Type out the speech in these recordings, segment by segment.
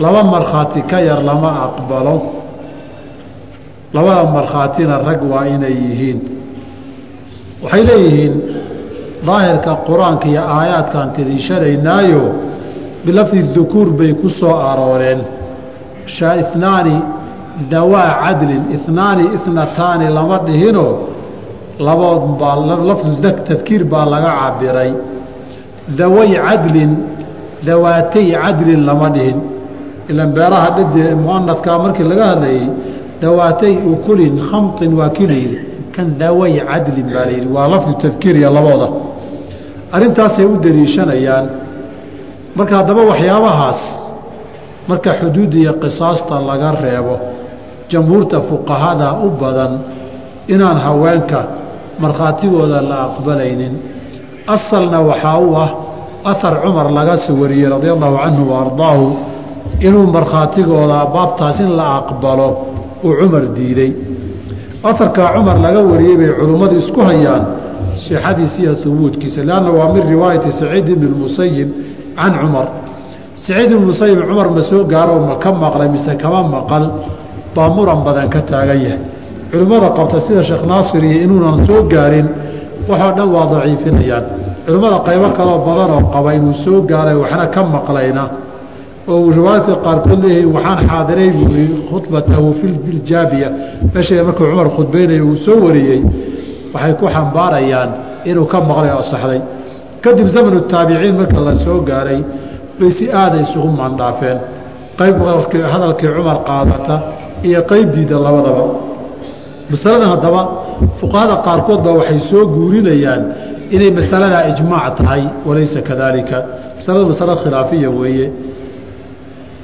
laba markhaati ka yar lama aqbalo. Labada markhaatina rag waa inay yihiin. Waxay leeyihiin daahirka qur'aanka iyo aayaadkaan tiriishanaynaayo bilafdi dukuur bay ku soo arooreen. Inaani dawaa cadlin inaani inataani lama dhihinoo labood baa lafdu tadkiir baa laga cabiray daway cadlin dawaatay cadlin lama dhihin ilan beeraha dhade muanadkaa markii laga hadlayay dawaatay ukulin khamtin waa kii kan daway cadlin baa layidhi waa lafdu tadkiiriya labooda. Arrintaasay u daliishanayaan. Marka haddaba waxyaabahaas marka xuduudda iyo qisaasta laga reebo jamhuurta fuqahada u badan inaan haweenka markhaatigooda la aqbalaynin. Asalna waxaa u ah ahar cumar laga soo wariyey radia allahu canhu wa ardaahu inuu markhaatigooda baabtaas in la aqbalo uu cumar diiday. Aharkaa cumar laga wariyey bay culummadu isku hayaan sixadiisa iyo hubuudkiisa lanna waa min riwaayati saciid ibni lmusayib can cumar. Saciid ibn musayib cumar ma soo gaaro ma ka maqlay mise kama maqal? Baa muran badan ka taagan yahay. Culimmada qabta sida sheekh naasir iyo inuunan soo gaarin waxoo dhan waa daciifinayaan. Culimmada qaybo kaloo badan oo qaba inuu soo gaaray waxna ka maqlayna oo riwaayadka qaarkood leeyahay waxaan xaadiray buui khudbatahu filjaabiya meesha markuu cumar khudbaynaya uu soo wariyey waxay ku xambaarayaan inuu ka maqlay oo saxday. Kadib zamanu taabiciin marka la soo gaaray bay si aada isugu maandhaafeen. Qayb hadalkii cumar qaadata iyo qayb diida labadaba. Masaladan haddaba fuqahada qaarkood baa waxay soo guurinayaan inay masaladaa ijmaac tahay walaysa kadaalika. Masaladu masalo khilaafiya weeye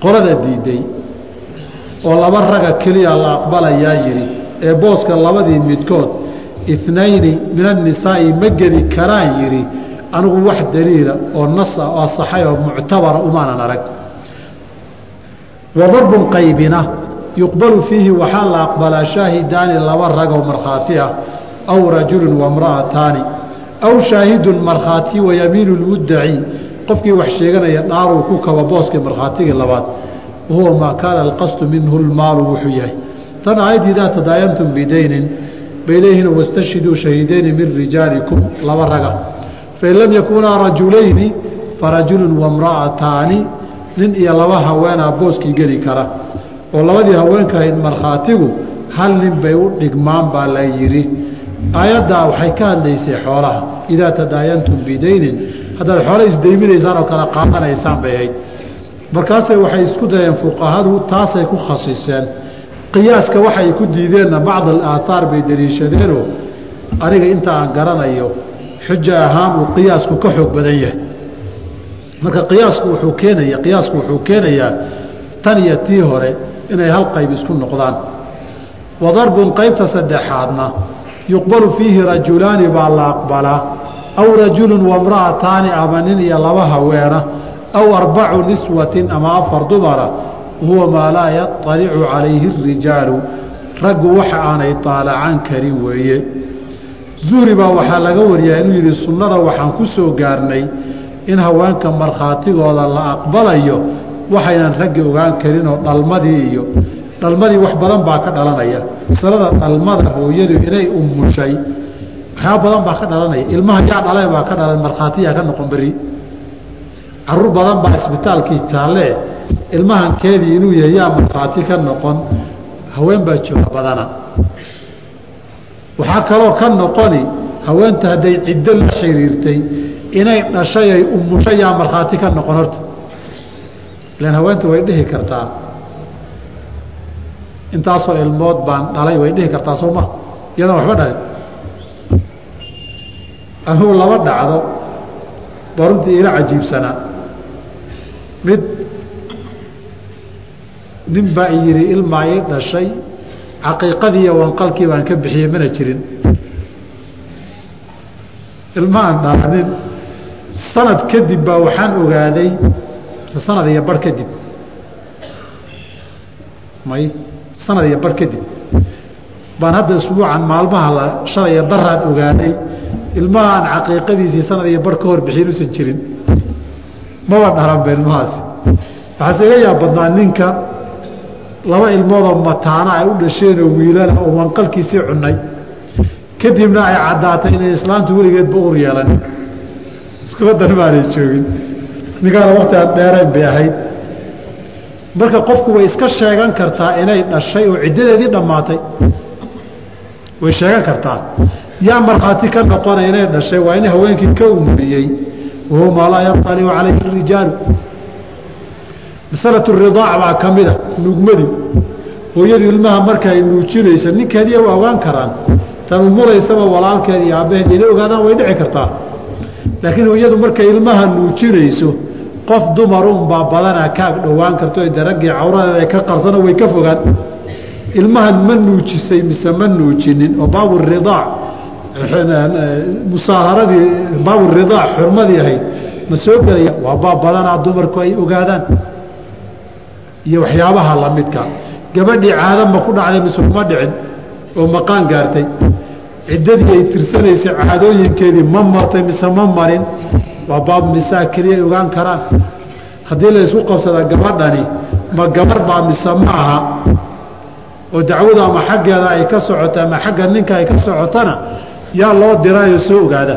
qolada diiday oo laba raga keliya la aqbalayaa yidhi ee booska labadii midkood inayni min annisaa'i ma geli karaan yidhi anigu wax daliila oo nas ah oo asaxay oo muctabara umaanan arag. Wa qaybina yuqbalu fiihi waxaa la aqbalaa shaahidaani laba ragoo markhaati ah aw rajulun wamra'ataani aw shaahidun markhaati wayamiinu lmuddaci qofkii wax sheeganaya dhaaruu ku kaba booskii markhaatigii labaad wahuwa maa kaana alqasdu minhu lmaalu wuxuu yahay. Tan aayaddi idaa tadaayantum bidaynin bay leeyihiin wastashhiduu shahiidayni min rijaalikum laba raga. Fain lam yakunaa rajulayni farajulun wamra'ataani nin iyo laba haweenaa booskii geli kara. Oo labadii haweenka ahayd markhaatigu hal nin bay u dhigmaan baa la yidhi. Aayaddaa waxay ka hadlaysay xoolaha idaa tadaayantum bidaynin haddaad xoole isdayminaysaan oo kale qaadanaysaan bay ahayd. Markaasay waxay isku dayeen fuqahadu taasay ku khasiseen. Qiyaaska waxay ku diideenna bacd alaahaar bay deliishadeenoo aniga inta aan garanayo xuja ahaan uu qiyaasku ka xoog badan yahay. Marka qiyaasku wuxuu keenaya qiyaasku wuxuu keenayaa tan iyo tii hore inay hal qayb isku noqdaan. Wa darbun qaybta saddexaadna yuqbalu fiihi rajulaani baa la aqbalaa aw rajulun wamra'ataani ama nin iyo laba haweena aw arbacu niswatin ama afar dumara huwa maa laa yaطalicu calayhi اrijaalu raggu waxa aanay taalacan karin weeye zuhri baa waxaa laga wariyaa inuu yidhi sunnada waxaan ku soo gaarnay in haweenka markhaatigooda la aqbalayo waxaynan raggi ogaan karinoo dhalmadii iyo dhalmadii wax badan baa ka dhalanaya masalada dhalmada hooyadu inay umushay waxyaaba badan baa ka dhalanaya. Ilmaha yaa dhaleen baa ka dhalan markhaatiyaa ka noqon beri carruur badan baa isbitaalkii taalle ilmahankeedii inuu yahay yaa markhaati ka noqon. Haween baa jooga badana. Waxaa kaloo ka noqoni haweenta hadday ciddo la xiriirtay inay dhashay ay umushay yaa markhaati ka noqon horta. Ilan haweenta way dhihi kartaa. Intaasoo ilmood baan dhalay way dhihi kartaa soo ma? Iyadoon waxba dhalin anugu laba dhacdo baa runtii ila cajiibsanaa mid nin baa yidhi ilmaa ii dhashay caqiiqadii iyo wanqalkii baan ka bixiyey mana jirin. Ilmaaan dhalanin sanad kadib baa waxaan ogaaday mise sanad iyo bar kadib. May sanad iyo bar kadib baan hadda isbuucan maalmaha la shalay iyo daraad ogaaday ilmaha aan caqiiqadiisii sanad iyo bar ka hor bixiin usan jirin. Maba dhalanba ilmahaasi waxaase iga yaab badnaa ninka laba ilmoodoo mataana ay u dhasheenoo wiilana oo wanqalkiisii cunnay. Kadibna ay caddaatay inay islaamtu weligeedba ur yeelanin iskubadan baanay joogin. Ninkaana wakti aan bay ahayd. Marka qofku way iska sheegan kartaa inay dhashay oo ciddadeedii dhammaatay way sheegan kartaa. Yaa markhaati ka noqonaya inay dhashay waa in haweenkii ka umuriyey wahuwa maa laa yaطalicu calayhi اrijaalu masalatu ridaac baa ka mida nuugmadii hooyadu ilmaha marka ay nuujinaysa ninkeediiya u ogaan karaan tan umulaysaba walaalkeed iyo aabbaheed inay ogaadaan way dhici kartaa. Laakiin hooyadu markay ilmaha nuujinayso qof dumarunbaa badanaa kaag dhowaan karto ee daraggii cawradeeda ay ka qarsano way ka fogaan ilmahan ma nuujisay mise ma nuujinin oo baaburidaac musaaharadii baaburidaac xurmadii ahayd ma soo gelaya? Waa baab badanaa dumarku ay ogaadaan. Iyo waxyaabaha lamidka gabadhii caada ma ku dhacday mise kuma dhicin oo maqaan gaartay. Ciddadii ay tirsanaysay caadooyinkeedii ma martay mise ma marin. Waa baab nisaa keliya ogaan karaan? Haddii la isku qabsadaa gabadhani ma gabar baa mise ma aha oo dacwadu ama xaggeeda ay ka socoto ama xagga ninka ay ka socotana yaa loo diraayo soo ogaada.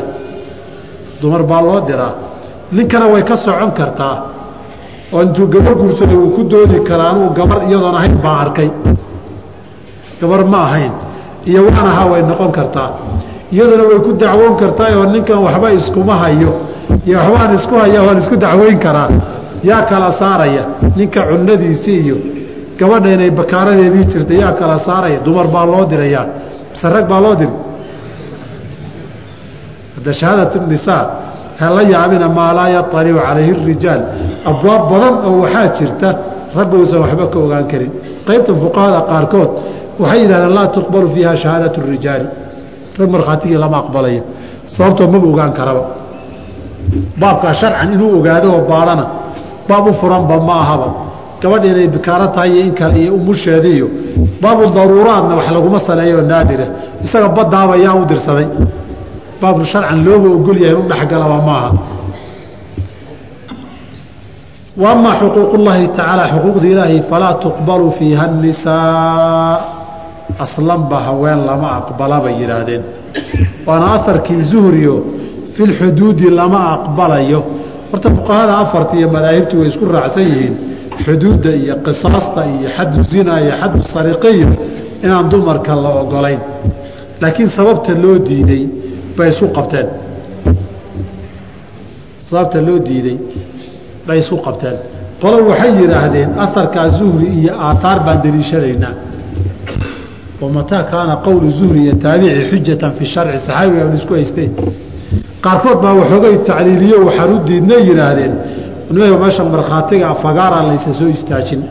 Dumar baa loo diraa. Ninkana way ka socon kartaa. Oo intuu gabar guursaday wuu ku doodi karaa anugu gabar iyadoon ahayn baa arkay. Gabar ma ahayn. Iyo waan ahaa way noqon kartaa. Iyaduna way ku dacwoon kartaa oo ninkan waxba iskuma hayo. Iyo waxbaan isku haya waan isku dacweyn karaa. Yaa kala saaraya ninka cunadiisii iyo gabadha inay bakaaradeedii jirta yaa kala saaraya dumar baa loo dirayaa mise rag baa loo diri hadda shahaadat nisaa ha yaabina maa laa yaalicu calayhi rijaal. Abwaab badan oo waxaa jirta ragga uusan waxba ka ogaan karin. Qaybta fuqahada qaarkood waxay yidhahdeen laa tuqbalu fiiha shahaadat rijaali. Rag markhaatigii lama aqbalaya sababtoo maba ogaan karaba. Baabkaa sharcan inuu ogaado oo baadhana baab u furanba ma ahaba gabadha inay bikaaro tahay iyo in kale iyo umusheeda iyo baabu daruuraadna wax laguma saleeyo naadira isaga badaaba yaa u dirsaday. Baabu sharcan looga ogol yahay inu dhexgalaba maaha. Wa xuquuq ullaahi tacaala xuquuqda ilaahi falaa tuqbalu fiiha nisaa aslanba haween lama aqbala bay yidhaahdeen. Waana aharkii zuhriyo fi lxuduudi lama aqbalayo. Horta fuqahada afarta iyo madaahibtu way isku raacsan yihiin xuduudda iyo qisaasta iyo xaddu zina iyo xaddu sariqiyo inaan dumarka la ogolayn laakiin sababta loo diiday bay isu qabteen. Sababta loo diiday bay isu qabteen. Qolo waxay yidhaahdeen aharkaa zuhri iyo aaaar baan deliishanaynaa. Wamataa kaana qowlu zuhri iyo taabici xujatan fi sharci saxaabiga isku haysteen qaarkood baa waxoogay tacliiliyo waxaan u diidnay yidhaahdeen nimayo meesha markhaatiga fagaara laysa soo istaajin.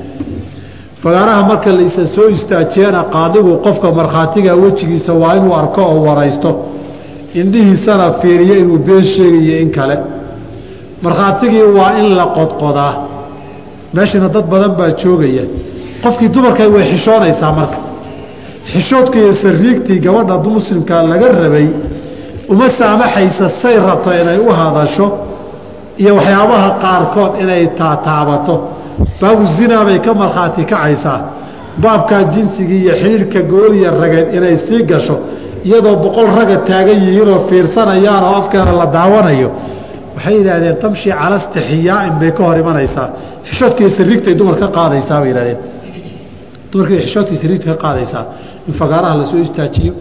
Fagaaraha marka laysa soo istaajiyana qaadigu qofka markhaatiga wejigiisa waa inuu arko oo waraysto. Indhihiisana fiiriyo inuu been sheegayo in kale. Markhaatigii waa in la qodqodaa. Meeshana dad badan baa joogaya. Qofkii dumarka way xishoonaysaa marka. Xishoodka iyo sariigtii gabadha muslimka laga rabay uma saamaxaysa say rabto inay u hadasho iyo waxyaabaha qaarkood inay taataabato. Baabu zinaa bay ka markhaati kacaysaa. Baabkaa jinsigii iyo xidhiirka gooliya rageed inay sii gasho iyadoo boqol raga taagan yihiinoo fiirsanayaan oo afkeeda la daawanayo. Waxay yidhaahdeen tamshi cala stixiyaain bay ka hor imanaysaa. Xishoodkii sariigtay dumar ka qaadaysaa bay yidhahdeen dumarkii xishoodkii sariigta ka qaadaysaa. In fagaaraha la soo istaajiyo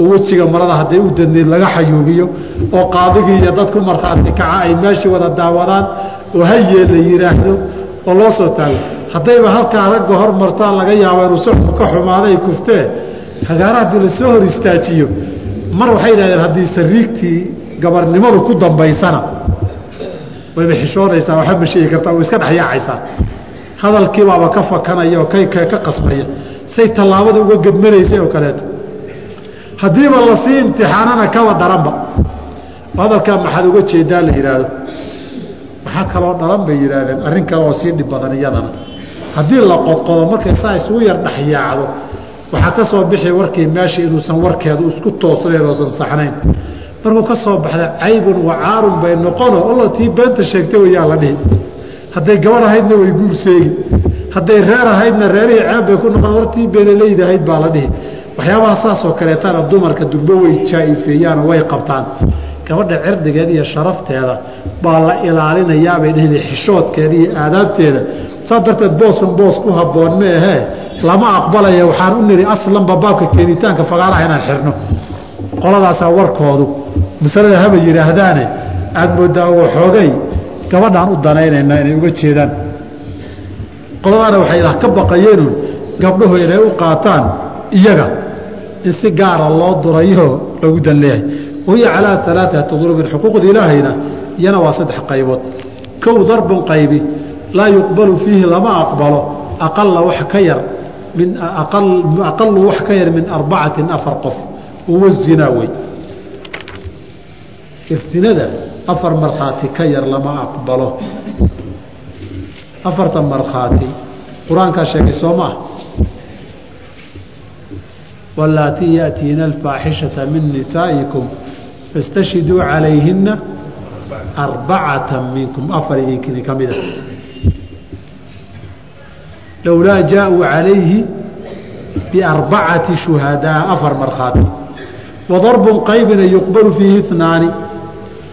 oo wejiga marada hadday u dadneed laga xayuubiyo oo qaadigii iyo dadku markhaati kaca ay meeshii wada daawadaan oo hayee la yidhaahdo oo loo soo taago haddayba halkaa ragga hor martaan laga yaabo inuu socodku ka xumaaday kuftee hagaara haddii la soo hor istaajiyo. Mar waxay yidhahdeen haddii sariigtii gabarnimadu ku dambaysana wayba xishoonaysaa waxba ma sheegi kartaa way iska dhexyaacaysaa hadalkiibaaba ka fakanaya oo ka qasmaya. Say tallaabada uga gedmanaysay oo kaleeto haddiiba la sii imtixaanana kaba daranba. Hadalkaa maxaad uga jeedaa la yidhaahdo waxaa kaloo dhalan bay yidhaahdeen arrin kale oo sii dhib badan iyadana. Haddii la qodqodo markay saa isugu yar dhexyaacdo waxaa ka soo bixi warkii meesha inuusan warkeedu isku toosnayn oosan saxnayn. Markuu ka soo baxda caybun wacaarun bay noqono alla tii beenta sheegtay wayaa la dhihi. Hadday gabadh ahaydna way guurseegi. Hadday reer ahaydna reerihii ceeb bay ku noqon hortii beelalayda ahayd baa la dhihi waxyaabaha saasoo kaleetana dumarka durbo way jaa-ifeeyaanoo way qabtaan. Gabadha cirdigeeda iyo sharafteeda baa la ilaalinayaabay dheheen xishoodkeeda iyo aadaabteeda. Saas darteed booskan boos ku habboon ma ahee lama aqbalaya waxaan u niri aslanba baabka keenitaanka fagaaraha inaan xirno. Qoladaasaa warkoodu. Masalada haba yidhaahdaane aada moodaa waxoogay gabadhaan u danaynaynaa inay uga jeedaan. Qoladaana waxay ka baqayeenun gabdhuhu inay u qaataan iyaga in si gaara loo durayo loogu dan leeyahay. Wahiya calaa alaaati durubin xuquuqda ilaahayna iyana waa saddex qaybood. Kow darbun qaybi laa yuqbalu fiihi lama aqbalo aqala wax ka yar min aqalu wax ka yar min arbacatin afar qof. Uwa zinaa wey. Irsinada afar markhaati ka yar lama aqbalo. Afarta markhaati qur'aankaa sheegay soo maa wallaatii yaatiina alfaaxishata min nisaa'ikum fastashhiduu calayhinna arbacata minkum. Afar idinkini ka mida lowlaa jaa-uu calayhi biarbacati shuhadaa afar markhaati wa darbun qaybina yuqbalu fiihi inaani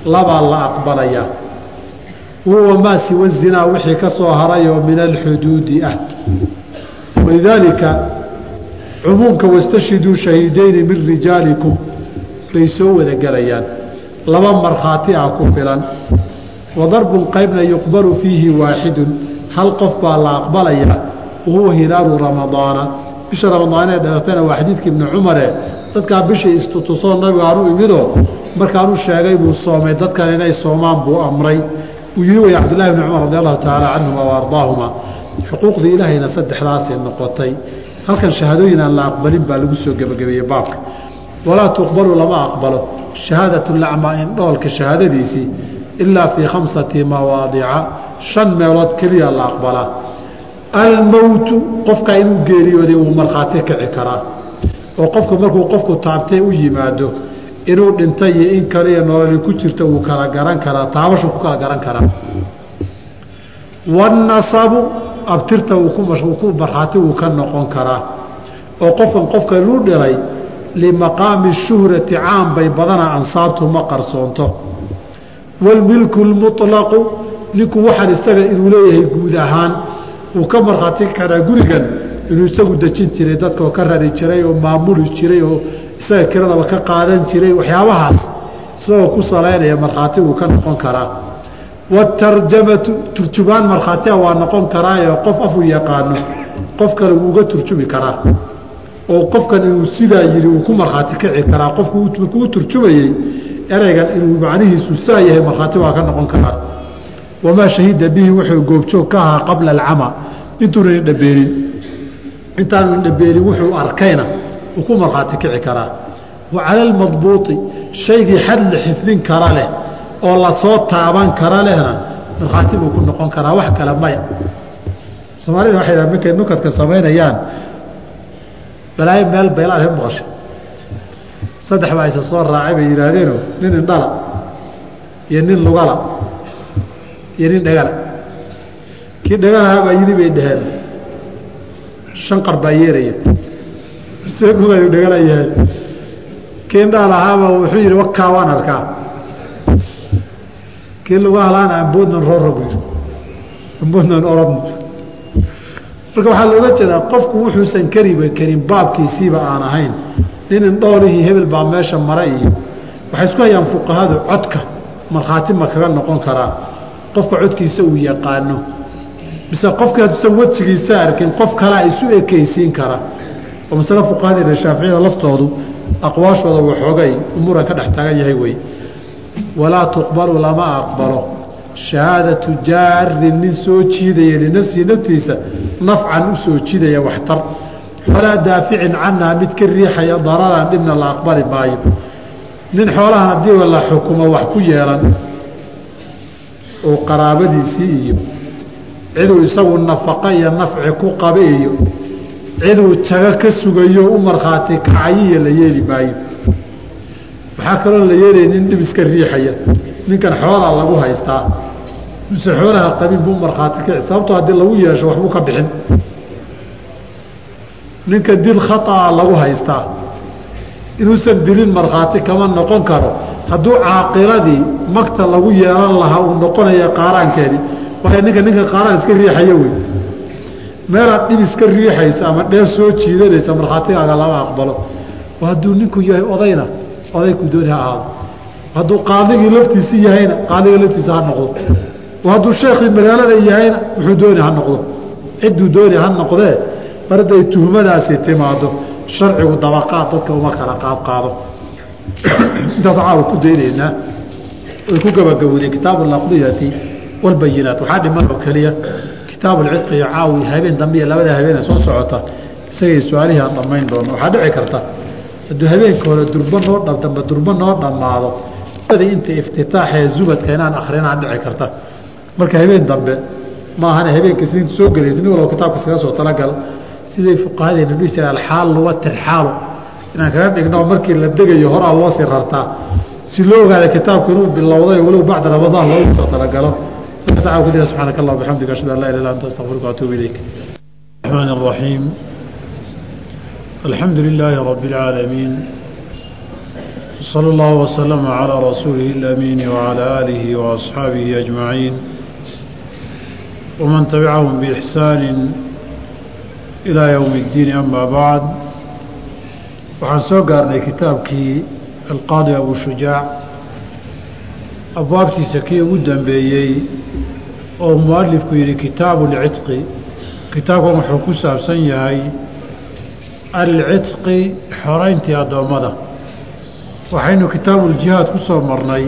labaa la aqbalayaa wahuwa maa siwa zinaa wixii ka soo harayoo min alxuduudi ah. Walidaalika cumuumka wastashhiduu shahiidayni min rijaalikum. Bay soo wada gelayaan laba markhaati ah ku filan. Wadarbun qaybna yuqbalu fiihi waaxidun hal qof baa la aqbalayaa wahuwa hilaalu ramadaana. Bisha ramadaan ee dhalatayna waa xadiidka ibni cumare dadkaa bishii istutusoo nabigaanu imidoo markaanu sheegay buu soomay dadkan inay soomaan buu amray. Uu yihi way cabdullahi bni cumar radi allahu tacaala canhuma wa xuquuqdii ilaahayna saddexdaasay noqotay halkan shahaadooyin aan la aqbalin baa lagu soo gebagabeeyey baabka. Walaa tuqbalu lama aqbalo. Shahaadatu lacmaa indhoolka shahaadadiisii ilaa fii khamsati mawaadica shan meelood keliya la aqbalaa almowtu qofka inuu geeriyooday wuu markhaati kici karaa. Oo qofku markuu qofku taabtay u yimaado inuu dhintay iyo in kale iyo nololi ku jirta wuu kala garan karaa taabashu ku kala garan karaa. Wanasabu abtirta ku markhaati wuu ka noqon karaa. oo qofkan qofka lu dhilay limaqaami shuhrati caan bay badanaa ansaabtu ma qarsoonto. waalmilku lmuطlaqu ninku waxaan isaga inuu leeyahay guud ahaan wuu ka markhaati karaa gurigan inuu isagu dejin jiray dadkaoo ka rari jiray oo maamuli jiray oo isaga kiradaba ka qaadan jiray waxyaabahaas isagoo ku salaynaya markhaati wuu ka noqon karaa watarjamatu turjumaan markhaatia waa noqon karaayo qof afuu yaqaano qof kale wuu uga turjumi karaa oo qofkan inuu sidaa yidhi uu ku markhaati kici karaa qofku markuu u turjumayey ereygan inuu macnihiisu saa yahay markhaati waa ka noqon karaa wamaa shahida bihi wuxuu goobjoog ka ahaa qabla alcama intuunan indhabeelin intaanu indhabeelin wuxuu arkayna uu ku markhaati kici karaa wa cala almadbuuطi shaygii xad la xifdin kara leh oo la soo taaban kara lehna markhaati buu ku noqon karaa wax kale maya. Soomaalida waxay dhaha markay nukadka samaynayaan balaayo meel baylaad ka maqashay saddex baa isa soo raacay bay yidhaahdeeno nin indhala iyo nin lugala iyo nin dhagala kii dhagalahaa baa yidi bay dhaheen. Shanqar baa yeeraya see nugayu dhagala yahay? Kii indhaal ahaaba wuxuu yidhi wakaa waan arkaa marka waxaa looga jeedaa qofku wuxuusan kariba karin baabkiisiiba aan ahayn. Nin indhoolihii hebel baa meesha mara iyo waxay isku hayaan fuqahadu codka markhaati ma kaga noqon karaa qofka codkiisa uu yaqaano. Mise qofkii hadduusan wejigiisa arkin qof kalea isu ekaysiin kara. Oo masale fuqahadeena shaaficiyada laftoodu aqwaashooda waxoogay umuran ka dhex taagan yahay wey walaa tuqbalu lama aqbalo. Shahaadatu jaarin nin soo jiidaya linafsihi naftiisa nafcan u soo jiidaya waxtar. Walaa daaficin canhaa mid ka riixaya dararan dhibna la aqbali maayo. Nin xoolahan haddii la xukumo wax ku yeelan oo qaraabadiisii iyo ciduu isagu nafaqo iyo nafci ku qabe iyo ciduu jago ka sugayo u markhaati kacayiya la yeeli maayo waxaa kaloo la yeelaya nin dhib iska riixaya. Ninkan xoolaa lagu haystaa. Mise xoolaha qabin buu markhaati kici sababtoo haddii lagu yeesho waxbuu ka bixin. Ninka dil khaطaa lagu haystaa. Inuusan dilin markhaati kama noqon karo. Hadduu caaqiladii magta lagu yeelan lahaa uu noqonaya qaaraankeedii waayo ninka ninka qaaraan iska riixaya wey meelaad dhib iska riixaysa ama dheer soo jiidanaysa markhaatigaaga lama aqbalo. Hadduu ninku yahay odayna odayku dooni ha ahaado hadduu qaadigii laftiisii yahayna qaadiga laftiisa ha noqdo. Hadduu sheekii magaalada yahayna wuxuu dooni ha noqdo. Cidduu dooni ha noqdee mar hadday tuhmadaasi timaado. Sharcigu dabaqaad dadka uma kala qaadqaado intaas caawa ku daynaynaa way ku gabagabowday kitaabu alaqdiyati walbayinaat waxaa dhiman oo keliya kitaabu lcidqi iyo caawi habeen dambe iyo labada habeene soo socota. Isagay su'aalihii aan dhammayn doono. Waxaa dhici karta hadduu habeenka hore durba noo dhamdamba durba noo dhammaado inta iftitaaxee zubadka inaan akrinaa dhici karta. Marka habeen dambe ma ahana habeenka isniin soo gelaysa nin walba kitaabka iskaga soo talagal. Siday fuqahadeenu dhihi jireen alxaal luwatir inaan kaga dhigno markii la degayo horaa loo sii rartaa si loo ogaada kitaabku inuu bilowday walow bacda ramadaan loogu soo talagalo. Saaa ku jira subxaanaka allah bixamdika ashhadu an laa ilah illa anta astaqfiruka waatuubu ilayk. Raxiim الحمد لله رب العالمين صلى الله وسلم على رسوله الأمين وعلى آله وأصحابه أجمعين ومن تبعهم بإحسان إلى يوم الدين أما بعد waxaan soo gaarnay kitaabkii alqaadi abu shujaac abwaabtiisa kii ugu dambeeyey oo mualifku yidhi kitaabu lcidqi kitaabkan wuxuu ku saabsan yahay alcidqi xorayntii addoommada. Waxaynu kitaabuuljihaad ku soo marnay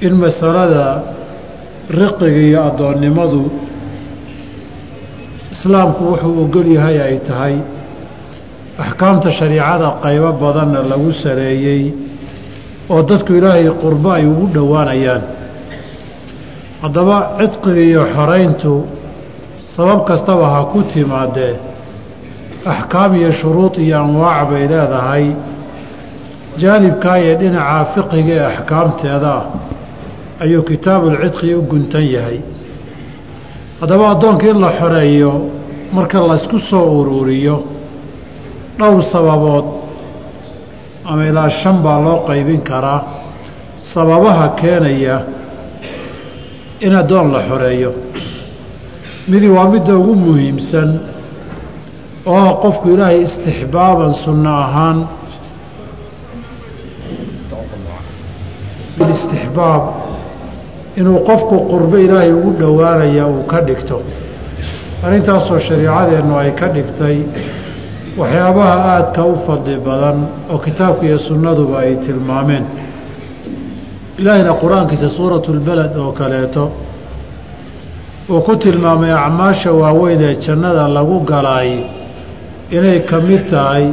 in masalada riqiga iyo addoonnimadu islaamku wuxuu ogol yahay ay tahay axkaamta shariicada qaybo badanna lagu sareeyey oo dadku ilaahay qurbo ay ugu dhowaanayaan. Haddaba cidqiga iyo xorayntu sabab kastaba ha ku timaadee axkaam iyo shuruud iyo anwaac bay leedahay. Jaanibkaa iyo dhinaca fiqiga ee axkaamteeda ah ayuu kitaabulcidqi u guntan yahay. Haddaba addoonka in la xoreeyo marka laysku soo uruuriyo dhowr sababood ama ilaa shan baa loo qaybin karaa. Sababaha keenaya in addoon la xoreeyo. Midi waa midda ugu muhiimsan oo qofku ilaahay istixbaaban sunno ahaan. Istixbaab inuu qofku qurbo ilaahay ugu dhowaanaya uu ka dhigto. Arrintaasoo shariicadeennu ay ka dhigtay waxyaabaha aadka u fadli badan oo kitaabka iyo sunnaduba ay tilmaameen. Ilaahayna qur'aankiisa suuratulbaled oo kaleeto uu ku tilmaamay acmaasha waaweyn ee jannada lagu galaay inay ka mid tahay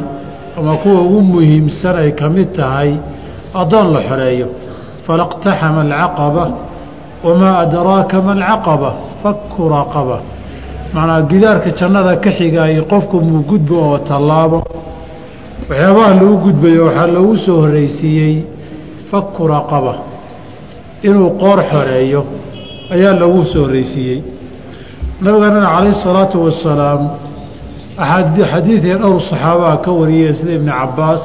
ama kuwa ugu muhiimsan ay ka mid tahay addoon la xoreeyo falaqtaxama alcaqaba wamaa adraaka ma alcaqaba fakku raqaba macnaa gidaarka jannada ka xigaayay qofku muu gudbo oo tallaabo. Waxyaabaha lagu gudbayo waxaa loogu soo horreysiiyey fakku raqaba inuu qoor xoreeyo ayaa loogu soo horreysiiyey nabigeenana calayhi salaatu wasalaam xadiidii dhowr saxaabaha ka wariyey sida ibni cabbaas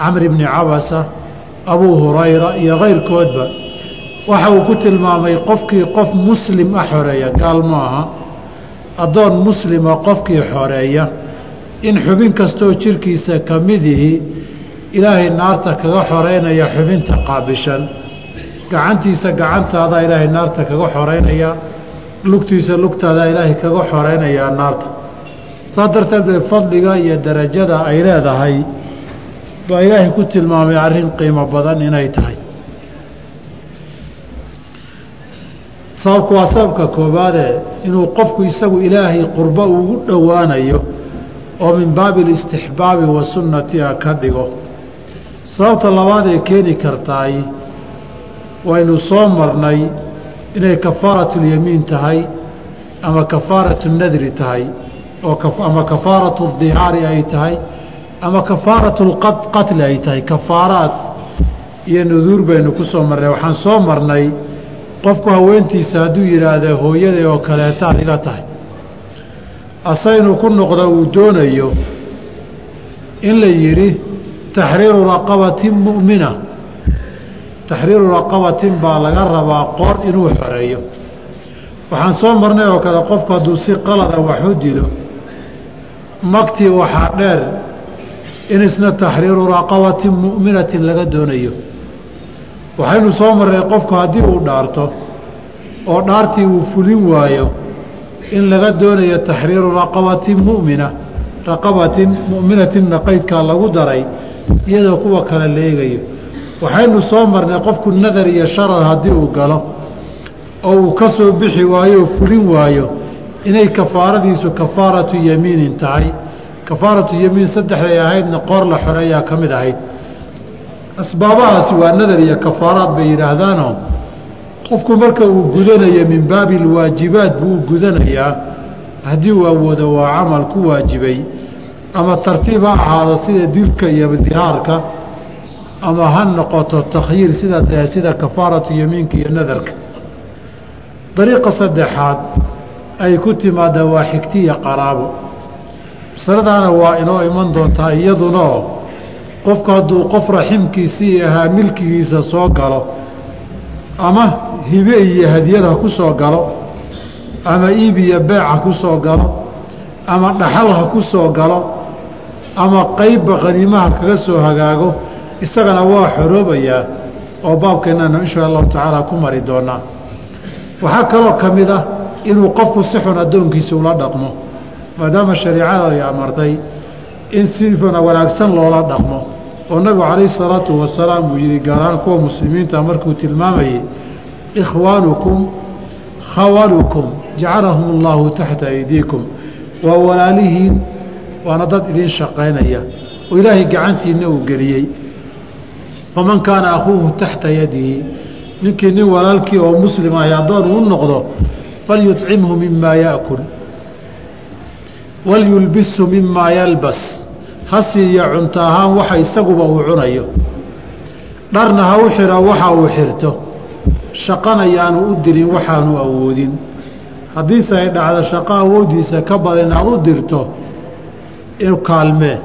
camr ibni cabasa abuu hurayra iyo kayrkoodba waxa uu ku tilmaamay qofkii qof muslim ah xoreeya gaal ma aha addoon muslima qofkii xoreeya in xubin kastoo jirkiisa ka midihi ilaahay naarta kaga xoreynaya xubinta qaabishan gacantiisa gacantaada ilaahay naarta kaga xoreynaya lugtiisa lugtaada ilaahay kaga xoreynayaa naarta saa darteed fadliga iyo darajada ay leedahay baa ilaahay ku tilmaamay arrin qiimo badan inay tahay. Sababku waa sababka koobaadee inuu qofku isagu ilaahay qurbo ugu dhowaanayo oo min baabi alistixbaabi wa sunnati a ka dhigo. Sababta labaad ee keeni kartaay waynu soo marnay inay kafaaratulyamiin tahay ama kafaaratu nadri tahay ama kafaaratu dihaari ay tahay ama kafaaratu lqatli ay tahay kafaaraad iyo nuduur baynu ku soo marnay. Waxaan soo marnay qofku haweentiisa hadduu yidhaahda hooyaday oo kaleetaad iga tahay. Ase inuu ku noqdo uu doonayo in la yidhi taxriiru raqabatin mu'mina. Taxriiru raqabatin baa laga rabaa qoor inuu xoreeyo. Waxaan soo marnay oo kale qofku hadduu si qalada wax u dilo magtii waxaa dheer in isna taxriiru raqabatin mu'minatin laga doonayo. Waxaynu soo marnay qofku haddii uu dhaarto oo dhaartii uu fulin waayo in laga doonayo taxriiru raqabatin mu'mina raqabatin mu'minatinna qaydkaa lagu daray iyadoo kuwa kale la eegayo. Waxaynu soo marnay qofku nadar iyo sharar haddii uu galo oo uu ka soo bixi waayo oo fulin waayo inay kafaaradiisu kafaaratu yamiinin tahay. Kafaaratu yamiin saddexday ahaydna qoor la xoreeyaa ka mid ahayd. Asbaabahaasi waa nadar iyo kafaaraad bay yidhaahdaanoo qofku marka uu gudanayo min baabi alwaajibaat buu gudanayaa. Haddii uu awoodo waa camal ku waajibay ama tartiib ha ahaado sida dilka iyo dihaarka ama ha noqoto takhyiir sida sida kafaaratu yamiinka iyo nadarka. Dariiqa saddexaad ay ku timaada waa xigtiya qaraabo masaladaana waa inoo iman doontaa iyadunao qofku hadduu qof raximkiisii ahaa milkigiisa soo galo ama hibe iyo hadiyad ha ku soo galo ama iib iyo beec ha ku soo galo ama dhaxal ha ku soo galo ama qeybba qaniimaha kaga soo hagaago isagana waa xoroobayaa oo baabkeennana inshaa allahu tacaala ku mari doonaa waxaa kaloo ka mid ah inuu qofku si xun addoonkiisa ula dhaqmo maadaama shariicada ay amartay in sifana wanaagsan loola dhaqmo. Oo nabigu calayhi salaatu wasalaam uu yihi gaar ahaan kuwa muslimiinta markuu tilmaamayey ikhwaanukum khawalukum jacalahum allahu taxta aydiikum waa walaalihiin waana dad idin shaqaynaya oo ilaahay gacantiina uu geliyey. Faman kaana akhuuhu taxta yadihi ninkii nin walaalkii oo muslim ahy addoon uu noqdo falyucimhu mimaa yaakul walyulbisu mimaa yalbas ha siiya cunto ahaan waxa isaguba uu cunayo dharna ha u xiro waxa uu xirto shaqana yaanu u dirin waxaanu awoodin haddiise ay dhacdo shaqo awooddiisa ka badan aad u dirto in kaalmee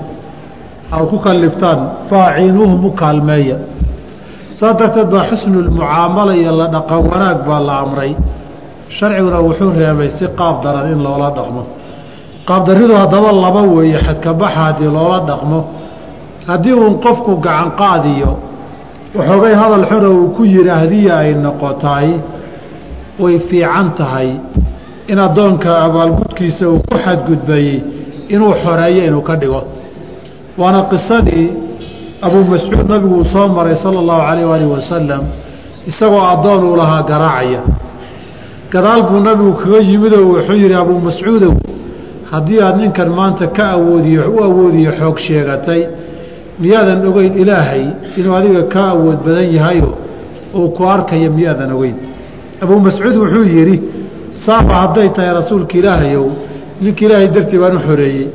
aad ku kalliftaan faaciinuuhum u kaalmeeya saas darteed baa xusnulmucaamala iyo la dhaqan wanaag baa la amray sharciguna wuxuu reebay si qaab daran in loola dhaqmo. Qaabdaridu haddaba laba weeye xadkabaxa haddii loola dhaqmo. Haddii uun qofku gacan qaadiyo waxoogay hadal xuna uu ku yidhaahdiya ay noqotaay way fiican tahay in addoonka abaalgudkiisa uu ku xadgudbayey inuu xoreeyo inuu ka dhigo. Waana qisadii abuu mascuud nabigu uu soo maray sala allahu calayh waalih wasalam isagoo addoon uu lahaa garaacaya gadaal buu nabigu kaga yimidoo wuxuu yidhi abuu mascuudow haddii aad ninkan maanta ka awoodiyo u awoodiyo xoog sheegatay miyaadan ogeyn ilaahay inuu adiga ka awood badan yahayo uu ku arkaya miyaadan ogeyn? Abuu mascuud wuxuu yidhi saaba hadday tahay rasuulka ilaahayow ninka ilaahay dartii baan u xoreeyey.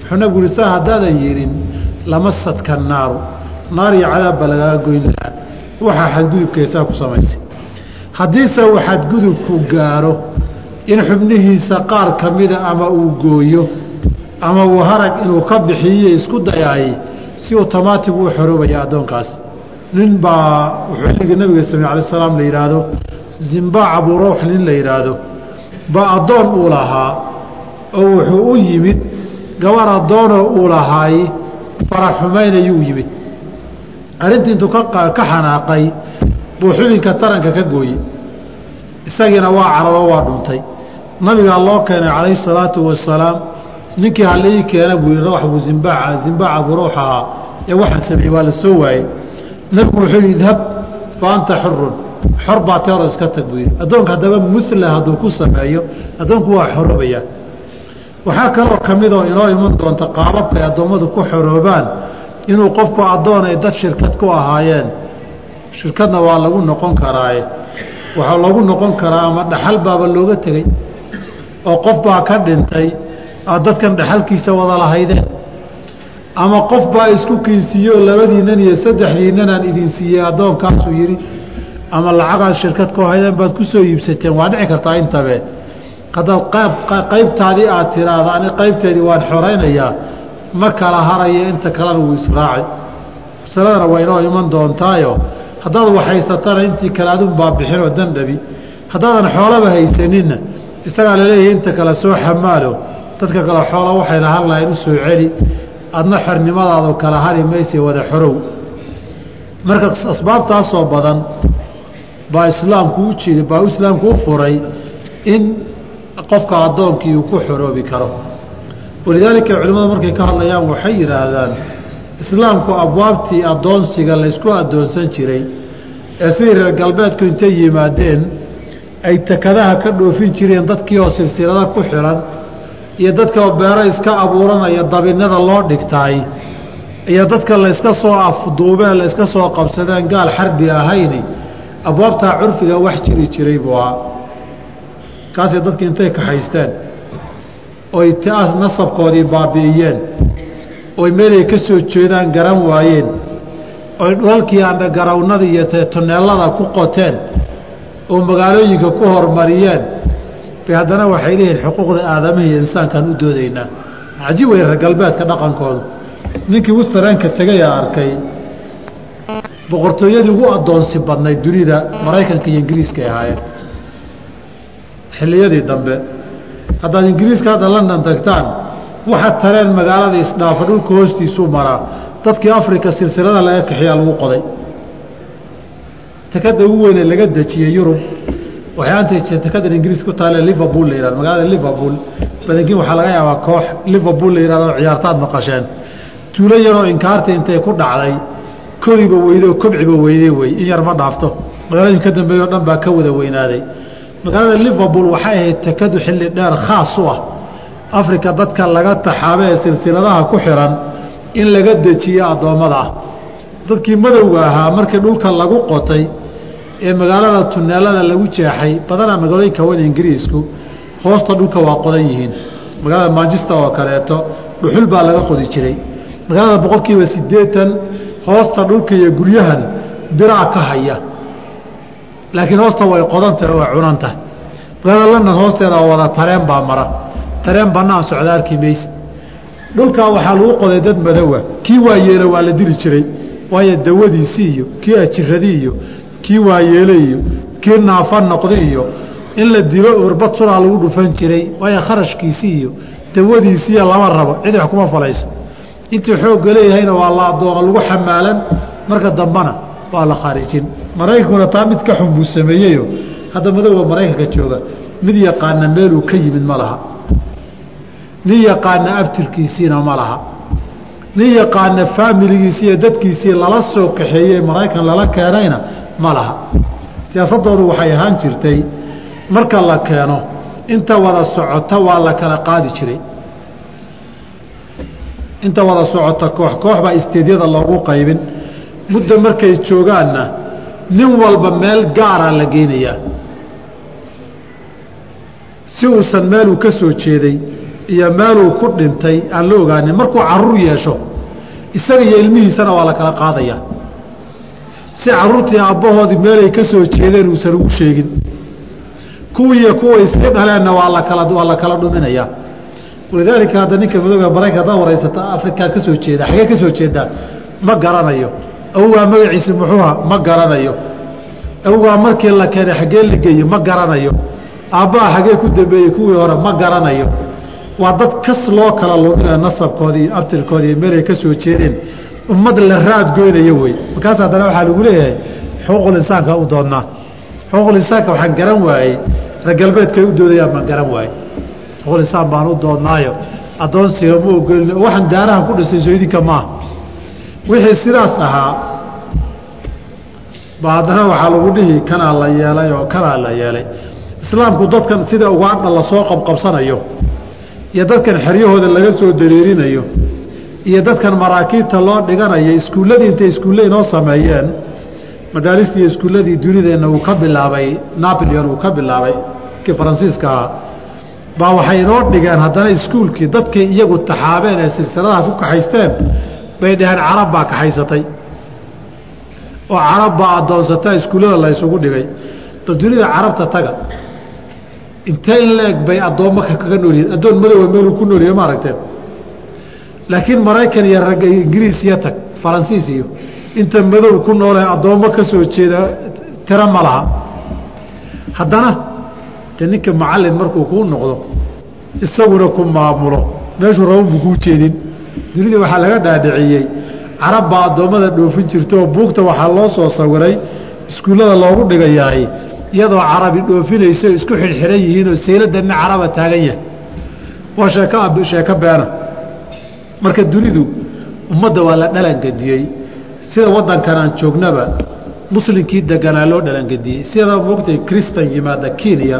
Wuxuu nabigu yihi saa haddaadan yidhin lamasadka naaru naar iyo cadaab baa lagaaga goyn lahaa waxaa xadgudubkaysaa ku samaysay haddiise uu xadgudubku gaaro in xubnihiisa qaar ka mida ama uu gooyo ama uu harag inuu ka bixiyiyo isku dayaayey si otomaatigu u xoroobaya addoonkaas. Nin baa xilligii nabiga sal alay salaam la yidhaahdo zimbaac abuurawx nin la yidhaahdo baa addoon uu lahaa oo wuxuu u yimid gabar addoonoo uu lahaay faraxumaynayuu yimid. Arrintii intuu ka xanaaqay buu xubinka taranka ka gooyey. Isagiina waa cararo waa dhuntay. Nabigaa loo keenay calayhi salaatu wasalaam ninkii halii keena buu yihi rawaxbuu zimbaaca zimbaaca buu rawx ahaa. Ee waxaan sameeyey waa la soo waayey. Nabigu wuxuu yihi idhab fa xurun xor baa teero iska tag buu yidhi. Addoonka haddaba mula hadduu ku sameeyo addoonku waa xoroobayaa waxaa kaloo ka midoo inoo iman doonta qaababka ay addoommadu ku xoroobaan inuu qofku addoon ay dad shirkad ku ahaayeen shirkadna waa lagu noqon karaaye. Waxaa loogu noqon karaa ama dhaxal baaba looga tegey oo qof baa ka dhintay aad dadkan dhaxalkiisa wada lahaydeen ama qof baa isku kiinsiiyeoo labadiinnan iyo saddexdiinnanaan idin siiyey addoonkaasuu yidhi ama lacagaad shirkad ku haydeen baad ku soo iibsateen waa dhici kartaa intabe. Haddaad qayb qaybtaadii aad tiraahdo ani qaybteedii waan xoraynayaa ma kala harayo inta kalena wuu israaci masaladana waa inoo iman doontaayo haddaad waxhaysatana intii kale adunbaa bixinoo dandhabi haddaadan xoolaba haysaninna isagaa la leeyahay inta kale soo xamaalo. Dadka kale xoola waxay lahan lahayn u soo celi. Adna xornimadaadu kala hari mayse wada xorow. Marka asbaabtaasoo badan baa islaamku u jeeda baa islaamku u furay in qofka addoonkii uu ku xoroobi karo. Walidaalika culimmadu markay ka hadlayaan waxay yidhaahdaan islaamku abwaabtii addoonsiga laysku addoonsan jiray ee sidii reer galbeedku intay yimaadeen ay takadaha ka dhoofin jireen dadkii oo silsilada ku xiran iyo dadka beero iska abuuranaya dabinada loo dhigtaay iyo dadka layska soo afduubeen layska soo qabsadeen gaal xarbi ahayni abwaabtaa curfiga wax jiri jiray buu ahaa. Kaasay dadki intay kaxaysteen oy taas nasabkoodii baabi'iyeen oy meelay ka soo jeedaan garan waayeen. Oy dhulalkii andhagarawnada iyo tuneelada ku qoteen oo magaalooyinka ku hormariyeen bay haddana waxay leeyihiin xuquuqda aadamaha iyo insaankaan u doodaynaa. Cajiib wey reer galbeedka dhaqankoodu. Ninkii westaranka tegaya arkay. Boqortooyadii ugu addoonsi badnayd dunida maraykanka iyo ingiriiska ay ahaayeen. Xilliyadii dambe haddaad ingiriiska hadda london tagtaan waxa tareen magaalada isdhaafa dhulka hoostiisuu maraa dadkii afrika silsilada laga kaxiyaa lagu qoday. Takada ugu weyne laga dejiyey yurub waxay takadan ingiriis ku taale liverpool la yihahdo magaalada liverpool badankiin waxaa laga yaabaa koox liverpool la yihahdo ciyaartaad maqasheen. Tuulo yaroo inkaarta intay ku dhacday koriba weyde oo kobciba weyde wey in yar ma dhaafto. Magaalooyin ka dambeeye o dhan baa ka wada weynaaday. Magaalada liverpool waxay ahayd takadu xilli dheer khaas u ah afrika dadka laga taxaabe ee silsiladaha ku xiran in laga dejiye addoommada. Ah dadkii madowga ahaa markii dhulka lagu qotay ee magaalada tuneelada lagu jeexay badanaa magaalooyinka wada ingiriisku hoosta dhulka waa qodan yihiin. Magaalada manchester oo kaleeto dhuxul baa laga qodi jiray. Magaalada boqolkiiba siddeetan hoosta dhulka iyo guryahan biraa ka haya. Laakiin hoosta way qodantahe way cunantah magaalada london hoosteeda wada tareen baa mara tareen bannaan socda arki mayse dhulkaa waxaa lagu qoday dad madowa kii waayeelo waa la dili jiray. Waayo dawadiisii iyo kii ajiradii iyo kii waayeele iyo kii naafa noqdi iyo in la dilo urbad sunaa lagu dhufan jiray waayo kharashkiisii iyo dawadiisiiya lama rabo. Cid wax kuma falayso. Intii xoogga leeyahayna waa la addooma lagu xamaalan marka dambana waa la khaarijin. Maraykankuna taa mid ka xun buu sameeyeyo. Hadda madowga maraykanka jooga. Mid yaqaana meeluu ka yimid ma laha nin yaqaana abtirkiisiina ma laha. Nin yaqaana faamiligiisi iyo dadkiisii lala soo kaxeeyey maraykan lala keenayna ma laha. Siyaasaddoodu waxay ahaan jirtay marka la keeno inta wada socota waa la kala qaadi jiray. Inta wada socota koox koox baa isteedyada loogu qaybin. Muddo markay joogaanna nin walba meel gaaraa la geynayaa. Si uusan meeluu ka soo jeeday iyo meeluu ku dhintay aan la ogaanin markuu carruur yeesho isaga iyo ilmihiisana waa la kala qaadayaa si caruurtii aabbahoodii meelay ka soo jeedeen uusan ugu sheegin kuwiiyo kuwa iska dhaleenna waa lakala waa la kala dhuminayaa walidaalika hadda ninka madooga maraykan haddaad waraysata afrikaa ka soo jeeda xagee ka soo jeedaa ma garanayo. Awgaa magaciisa muxuuha ma garanayo. Awgaa markii la keenay xaggee la geeye ma garanayo. Aabbaha xagee ku dambeeyey kuwii hore? Ma garanayo waa dad kas loo kala luminayo nasabkooda iyo abtirkooda iyo meelay ka soo jeedeen. Ummad la raad goynaya wey. Markaas haddana waxaa lagu leeyahay xuquuqul insaanka u doonnaa xuquuqul insaanka waxaan garan waayey. Reer galbeedkay u doodayaan baan garan waayey. Xuquuqul insaan baan u doonnaayo addoonsiga ma ogolin. Waxaan daarahan ku dhisay sooidinka maaha wixii sidaas ahaa ba haddana waxaa lagu dhihi kanaa la yeelay oo kanaa la yeelay. Islaamku dadkan sida ugaadha la soo qabqabsanayo iyo dadkan xeryahooda laga soo dareerinayo iyo dadkan maraakiibta loo dhiganayo iskuulladii intay iskuulle inoo sameeyeen madaalistii iyo iskuulladii dunideenna uu ka bilaabay napoleon uu ka bilaabay kii faransiiska ahaa. Baa waxay inoo dhigeen haddana iskuulkii dadkii iyagu taxaabeen ee silsiladaha ku kaxaysteen bay dhaheen carab baa kaxaysatay. Oo carab baa addoonsataa iskuullada la ysugu dhigay. Bal dunida carabta taga intee in la-eg bay addoommo kaga noolyihiin addoon madooba meeluu ku noolyahay ma aragteen. Laakiin maraykan iyo ragga ingiriis iyo tag faransiis iyo inta madow ku noolee addoommo ka soo jeeda tiro ma laha. Haddana dee ninka macallin markuu kuu noqdo isaguna ku maamulo. Meeshuu raban buu kuu jeedin. Dunida waxaa laga dhaadhiciyey. Carab baa addoommada dhoofin jirta oo buugta waxaa loo soo sawiray iskuullada loogu dhigayaay iyadoo carabi dhoofinayso isku xidhxidhan yihiinoo sayladanna caraba taagan yahay. Waa sheeko sheeko beena marka dunidu ummadda waa la dhalangediyey sida waddankan aan joognaba muslimkii deganaa loo dhalangediyey sida moogtay kristan yimaada kenya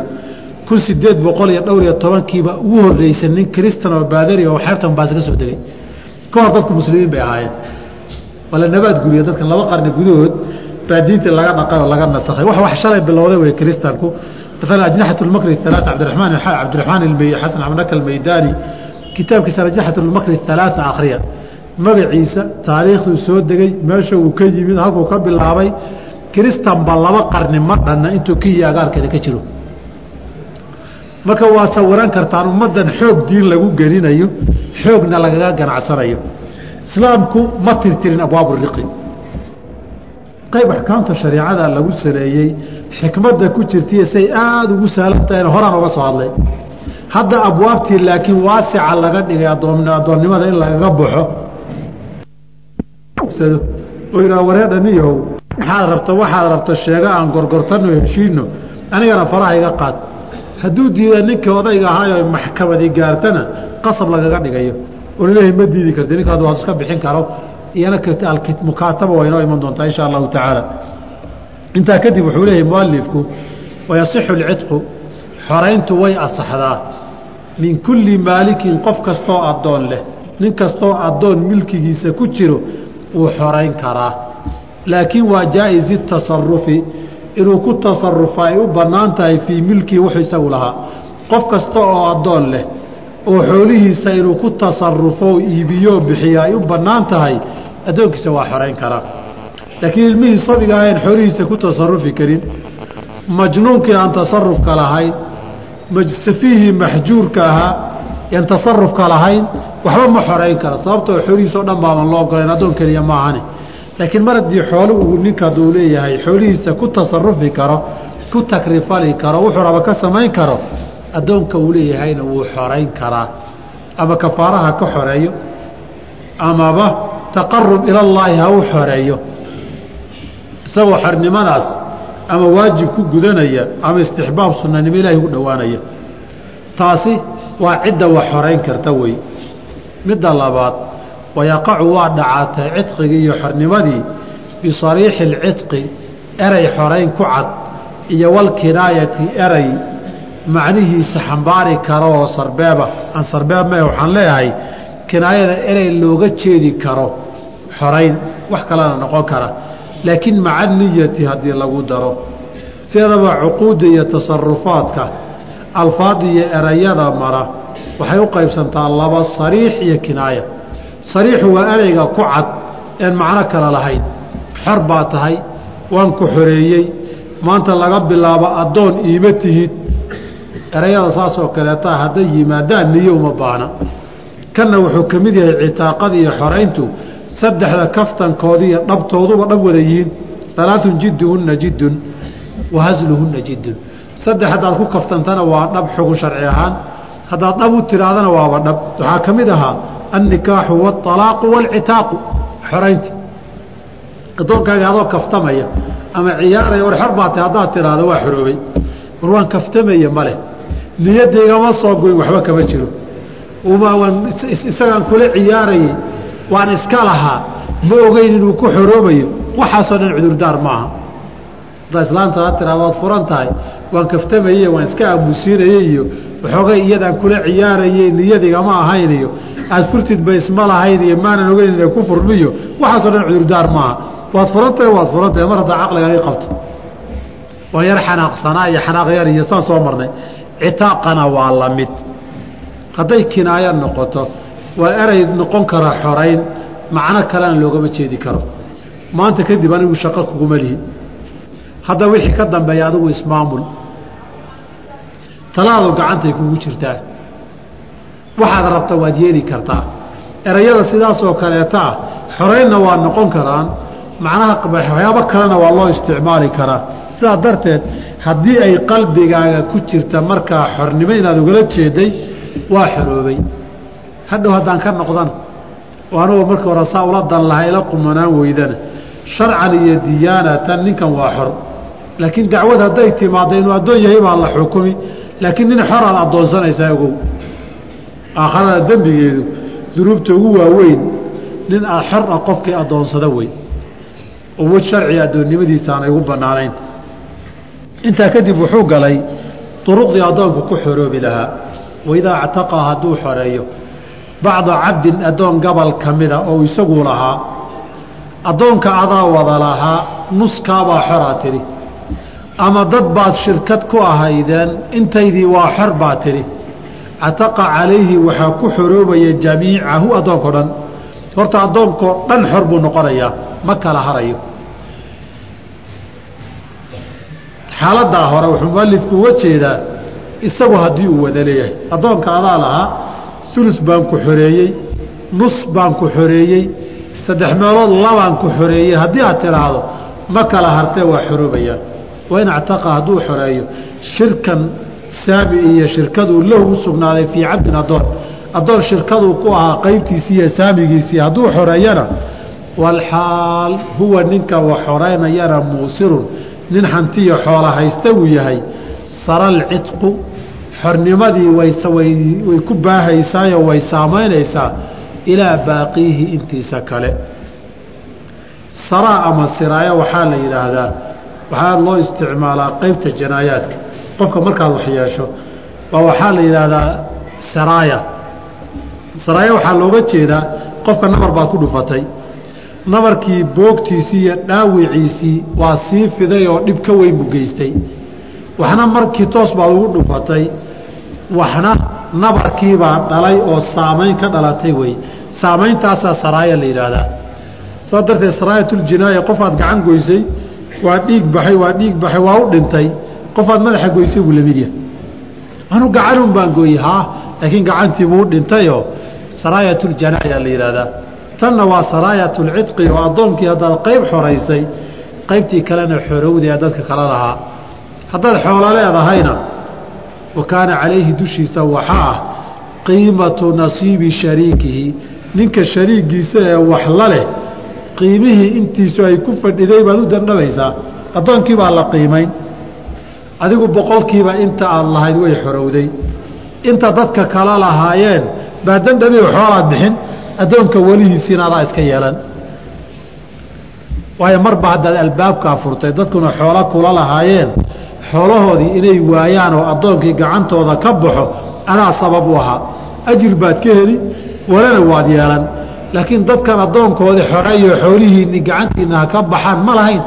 kun sideed boqol iyo dhowr iyo tobankiiba ugu horreysay nin kristan oo baadari oo xeebtan baasi ka soo degay. Ka hor dadku muslimiin bay ahaayeen. Waa la nabaad guriya dadkan laba qarni gudahood baa diintii laga dhaqay oo laga nasakhay. Wax wax shalay bilowday way kristanku maalan ajnaxat lmakri halaaa cabdiramaan cabdiraxmaan xasan abnaka almaydaani kitaabkiisa ajnaxat lmakri halaaa akhriya. Magaciisa taariikhduu soo degay meesha uu ka yimid halkuu ka bilaabay kristanba laba qarni ma dhanna intuu kenya agaarkeeda ka jiro. Marka waa sawiran kartaan ummaddan xoog diin lagu gelinayo xoogna lagaga ganacsanayo. Islaamku ma tirtirin abwaabu riqi qayb axkaamta shareicada lagu saleeyey xikmadda ku jirtaiyo say aada ugu sahlan tahayna horaan oga soo hadlay. Hadda abwaabtii laakiin waasica laga dhigay addoonnimada in lagaga baxo oo yidhaha wareedhaniyow waxaad rabto waxaad rabto sheego aan gorgortano heshiino anigana faraha iga qaad. Hadduu diida ninkii odayga ahaayo maxkamadi gaartana qasab lagaga dhigayo. Oo la leeyahay ma diidi karti ninkaad waad iska bixin karo iyana mukaataba waa inoo iman doontaa insha allahu tacaala. Intaa kadib wuxuu leeyahay mualifku wayasixu lcidqu xorayntu way asaxdaa. Min kulli maalikin qof kastoo addoon leh nin kastoo addoon milkigiisa ku jiro wuu xorayn karaa. Laakiin waa jaa-isi tasarufi inuu ku tasarufo ay u bannaan tahay fii milkii wuxuu isagu lahaa. Qof kasta oo addoon leh oo xoolihiisa inuu ku tasarufo iibiyoo bixiyo ay u bannaan tahay addoonkiisa waa xorayn karaa laakiin ilmihii sabiga ahayn xoolihiisa ku tasarufi karin. Majnuunkii aan tasarufka lahayn safiihii maxjuurka ahaa aan tasarufka lahayn waxba ma xorayn kara. Sababtoo xoolihiisao dhan baaban loo ogolayn addoon keliya maahane laakiin mar haddii xoolo uu ninka aduu leeyahay xoolihiisa ku tasarufi karo ku takrifali karo wuxuu raba ka samayn karo addoonka uu leeyahayna wuu xorayn karaa. Ama kafaaraha ka xoreeyo amaba taqarub ilallaahi ha u xoreeyo. Isagoo xornimadaas ama waajib ku gudanaya ama istixbaab sunanimo ilaahi ugu dhowaanaya. Taasi waa cidda wax xorayn karta wey. Midda labaad wayaqacu waa dhacaatay cidqigii iyo xornimadii bisariixi alcidqi eray xorayn ku cad iyo walkinaayati eray macnihiisa xambaari karo oo sarbeeba. Aan sarbeeb mae waxaan leeyahay kinaayada erey looga jeedi karo xorayn wax kalena noqon kara. Laakiin maca niyati haddii lagu daro sideedaba cuquudda iyo tasarufaadka alfaad iyo erayada mara waxay u qaybsantaa laba sariix iyo kinaaya. Sariixu waa ereyga ku cad een macno kale lahayn. Xor baa tahay waan ku xoreeyey maanta laga bilaabo addoon iima tihid. Erayada saasoo kaleeta hadday yimaadaan niyo uma baahna. Kanna wuxuu ka mid yahay citaaqada iyo xorayntu saddexda kaftankooda iyo dhabtooduba dhab wada yihiin. Alaaun jidduhunna jiddun wa hasluhunna jiddun. Saddex haddaad ku kaftantana waa dhab xugun sharci ahaan. Haddaad dhab u tiraadana waaba dhab. Waxaa ka mid ahaa annikaaxu waalaaqu waalcitaaqu xoraynti. Addoonkaaga adoo kaftamaya ama ciyaaraya war xor haddaad tiraahdo waa xoroobay. War waan kaftamaya ma leh. Niyadaygama soo goyn waxba kama jiro. Isagaan kula ciyaarayey waan iska lahaa ma ogeyn inuu ku xoroobayo waxaasoo dhan cudurdaar maaha haddaa islaanta ha tiraado waad furan tahay waan kaftamaye waan iska aamusiinaye iyo waxoogay iyadaan kula ciyaarayey niyadigama ahayn iyo aad furtidba isma lahayn iyo maanan ogeyn inay ku furmiyo waxaasoo dhan cudurdaar maaha waad furantahay waad furantahay mar haddaa caqligaagii qabto. Waa yar xanaaqsanaa iyo xanaaq yar iyo saan soo marnay. Citaaqana waa la mid. Hadday kinaayo noqoto waa erey noqon kara xorayn macno kalena loogama jeedi karo. Maanta kadib anigu shaqo kuguma lihi. Hadda wixii ka dambeeya adigu ismaamul talaadu gacantay kugu jirtaa. Waxaad rabta waad yeeli kartaa. Erayada sidaasoo kaleeta ah xoreynna waa noqon karaan. Macnaha waxyaabo kalena waa loo isticmaali karaa. Sidaa darteed haddii ay qalbigaaga ku jirta markaa xornimo inaad ugala jeeday waa xoroobay hadhow haddaan ka noqdana oo anugoo markii hore saa ula dan laha ila qumanaan weydana. Sharcan iyo diyaanatan ninkan waa xor. Laakiin dacwad hadday timaadda inuu addoon yahay baa la xukumi. Laakiin nin xor aad addoonsanaysaa ogow. Aakharana dembigeedu dunuubta ugu waaweyn nin aad xor ah qofkii addoonsada wey oo sharciga addoonnimadiisa aanay ugu bannaanayn. Intaa kadib wuxuu galay duruqdii addoonku ku xoroobi lahaa. Waidaa actaqa hadduu xoreeyo bacda cabdin addoon gabal ka mida oo isaguu lahaa addoonka adaa wada lahaa nuskaabaa xoraa tidhi. Ama dad baad shirkad ku ahaydeen intaydii waa xor baa tidhi. Cataqa calayhi waxaa ku xoroobaya jamiicahu addoonkao dhan. Horta addoonkao dhan xor buu noqonayaa ma kala harayo. Xaaladdaa hore wuxuu mualifku uga jeedaa isagu haddii uu wada leeyahay addoonka adaa lahaa ulus baan ku xoreeyey nus baan ku xoreeyey saddex meelood labaan ku xoreeyey. Haddii aad tidhaahdo ma kala hartee waa xoroobayaan waa in actaqa hadduu xoreeyo shirkan saami iyo shirkaduu lahu u sugnaaday fii cabdin addoon. Addoon shirkaduu ku ahaa qaybtiisii iyo saamigiisii hadduu xoreeyana walxaal huwa ninka wax xoreynayana muusirun. Nin hantiyo xoola haysta uu yahay. Saralcidqu xornimadii way ku baahaysaayo way saamaynaysaa ilaa baaqiihi intiisa kale. Saraa ama siraaya waxaa la yidhaahdaa waxaa loo isticmaalaa qeybta janaayaadka. Qofka markaad wax yeesho baa waxaa la yidhaahdaa saraaya saraaya waxaa looga jeedaa qofka nabar baad ku dhufatay. Nabarkii boogtiisii iyo dhaawiciisii waa sii fiday oo dhib ka weyn buu geystay waxna markii toos baad ugu dhufatay waxna nabarkiibaa dhalay oo saamayn ka dhalatay wey. Saameyntaasaa saraaya la yidhaahdaa. Saa darteed saraayatul-jinaaya qofaad gacan goysay waa dhiig baxay waa dhiig baxay waa u dhintay. Qofaad madaxa goysay buu la mid yahay. Anu gacanun baan gooyey haa laakiin gacantii buu u dhintayoo saraayatul-janaaya la yidhaahdaa. Tanna waa saraayatul-cidqi oo addoonkii haddaad qayb xoraysay qaybtii kalena xorowdee dadka kala lahaa haddaad xoolo leedahayna wa kaana calayhi dushiisa waxaa ah qiimatu nasiibi shariikihi. Ninka shariigiisa ee wax la leh qiimihii intiisu ay ku fadhiday baad u dandhabaysaa addoonkii baa la qiimayn. Adigu boqolkiiba inta aad lahayd way xorowday. Inta dadka kala lahaayeen baa dandhabi xoolaad bixin addoonka welihiisiina adaa iska yeelan. Waayo marba haddaad albaabkaa furtay dadkuna xoolo kula lahaayeen xoolahoodii inay waayaan oo addoonkii gacantooda ka baxo adaa sabab u ahaa. Ajir baad ka heli walana waad yeelan. Laakiin dadkan addoonkoodii xoreeyo xoolihiinni gacantiinna ha ka baxaan ma lahayn.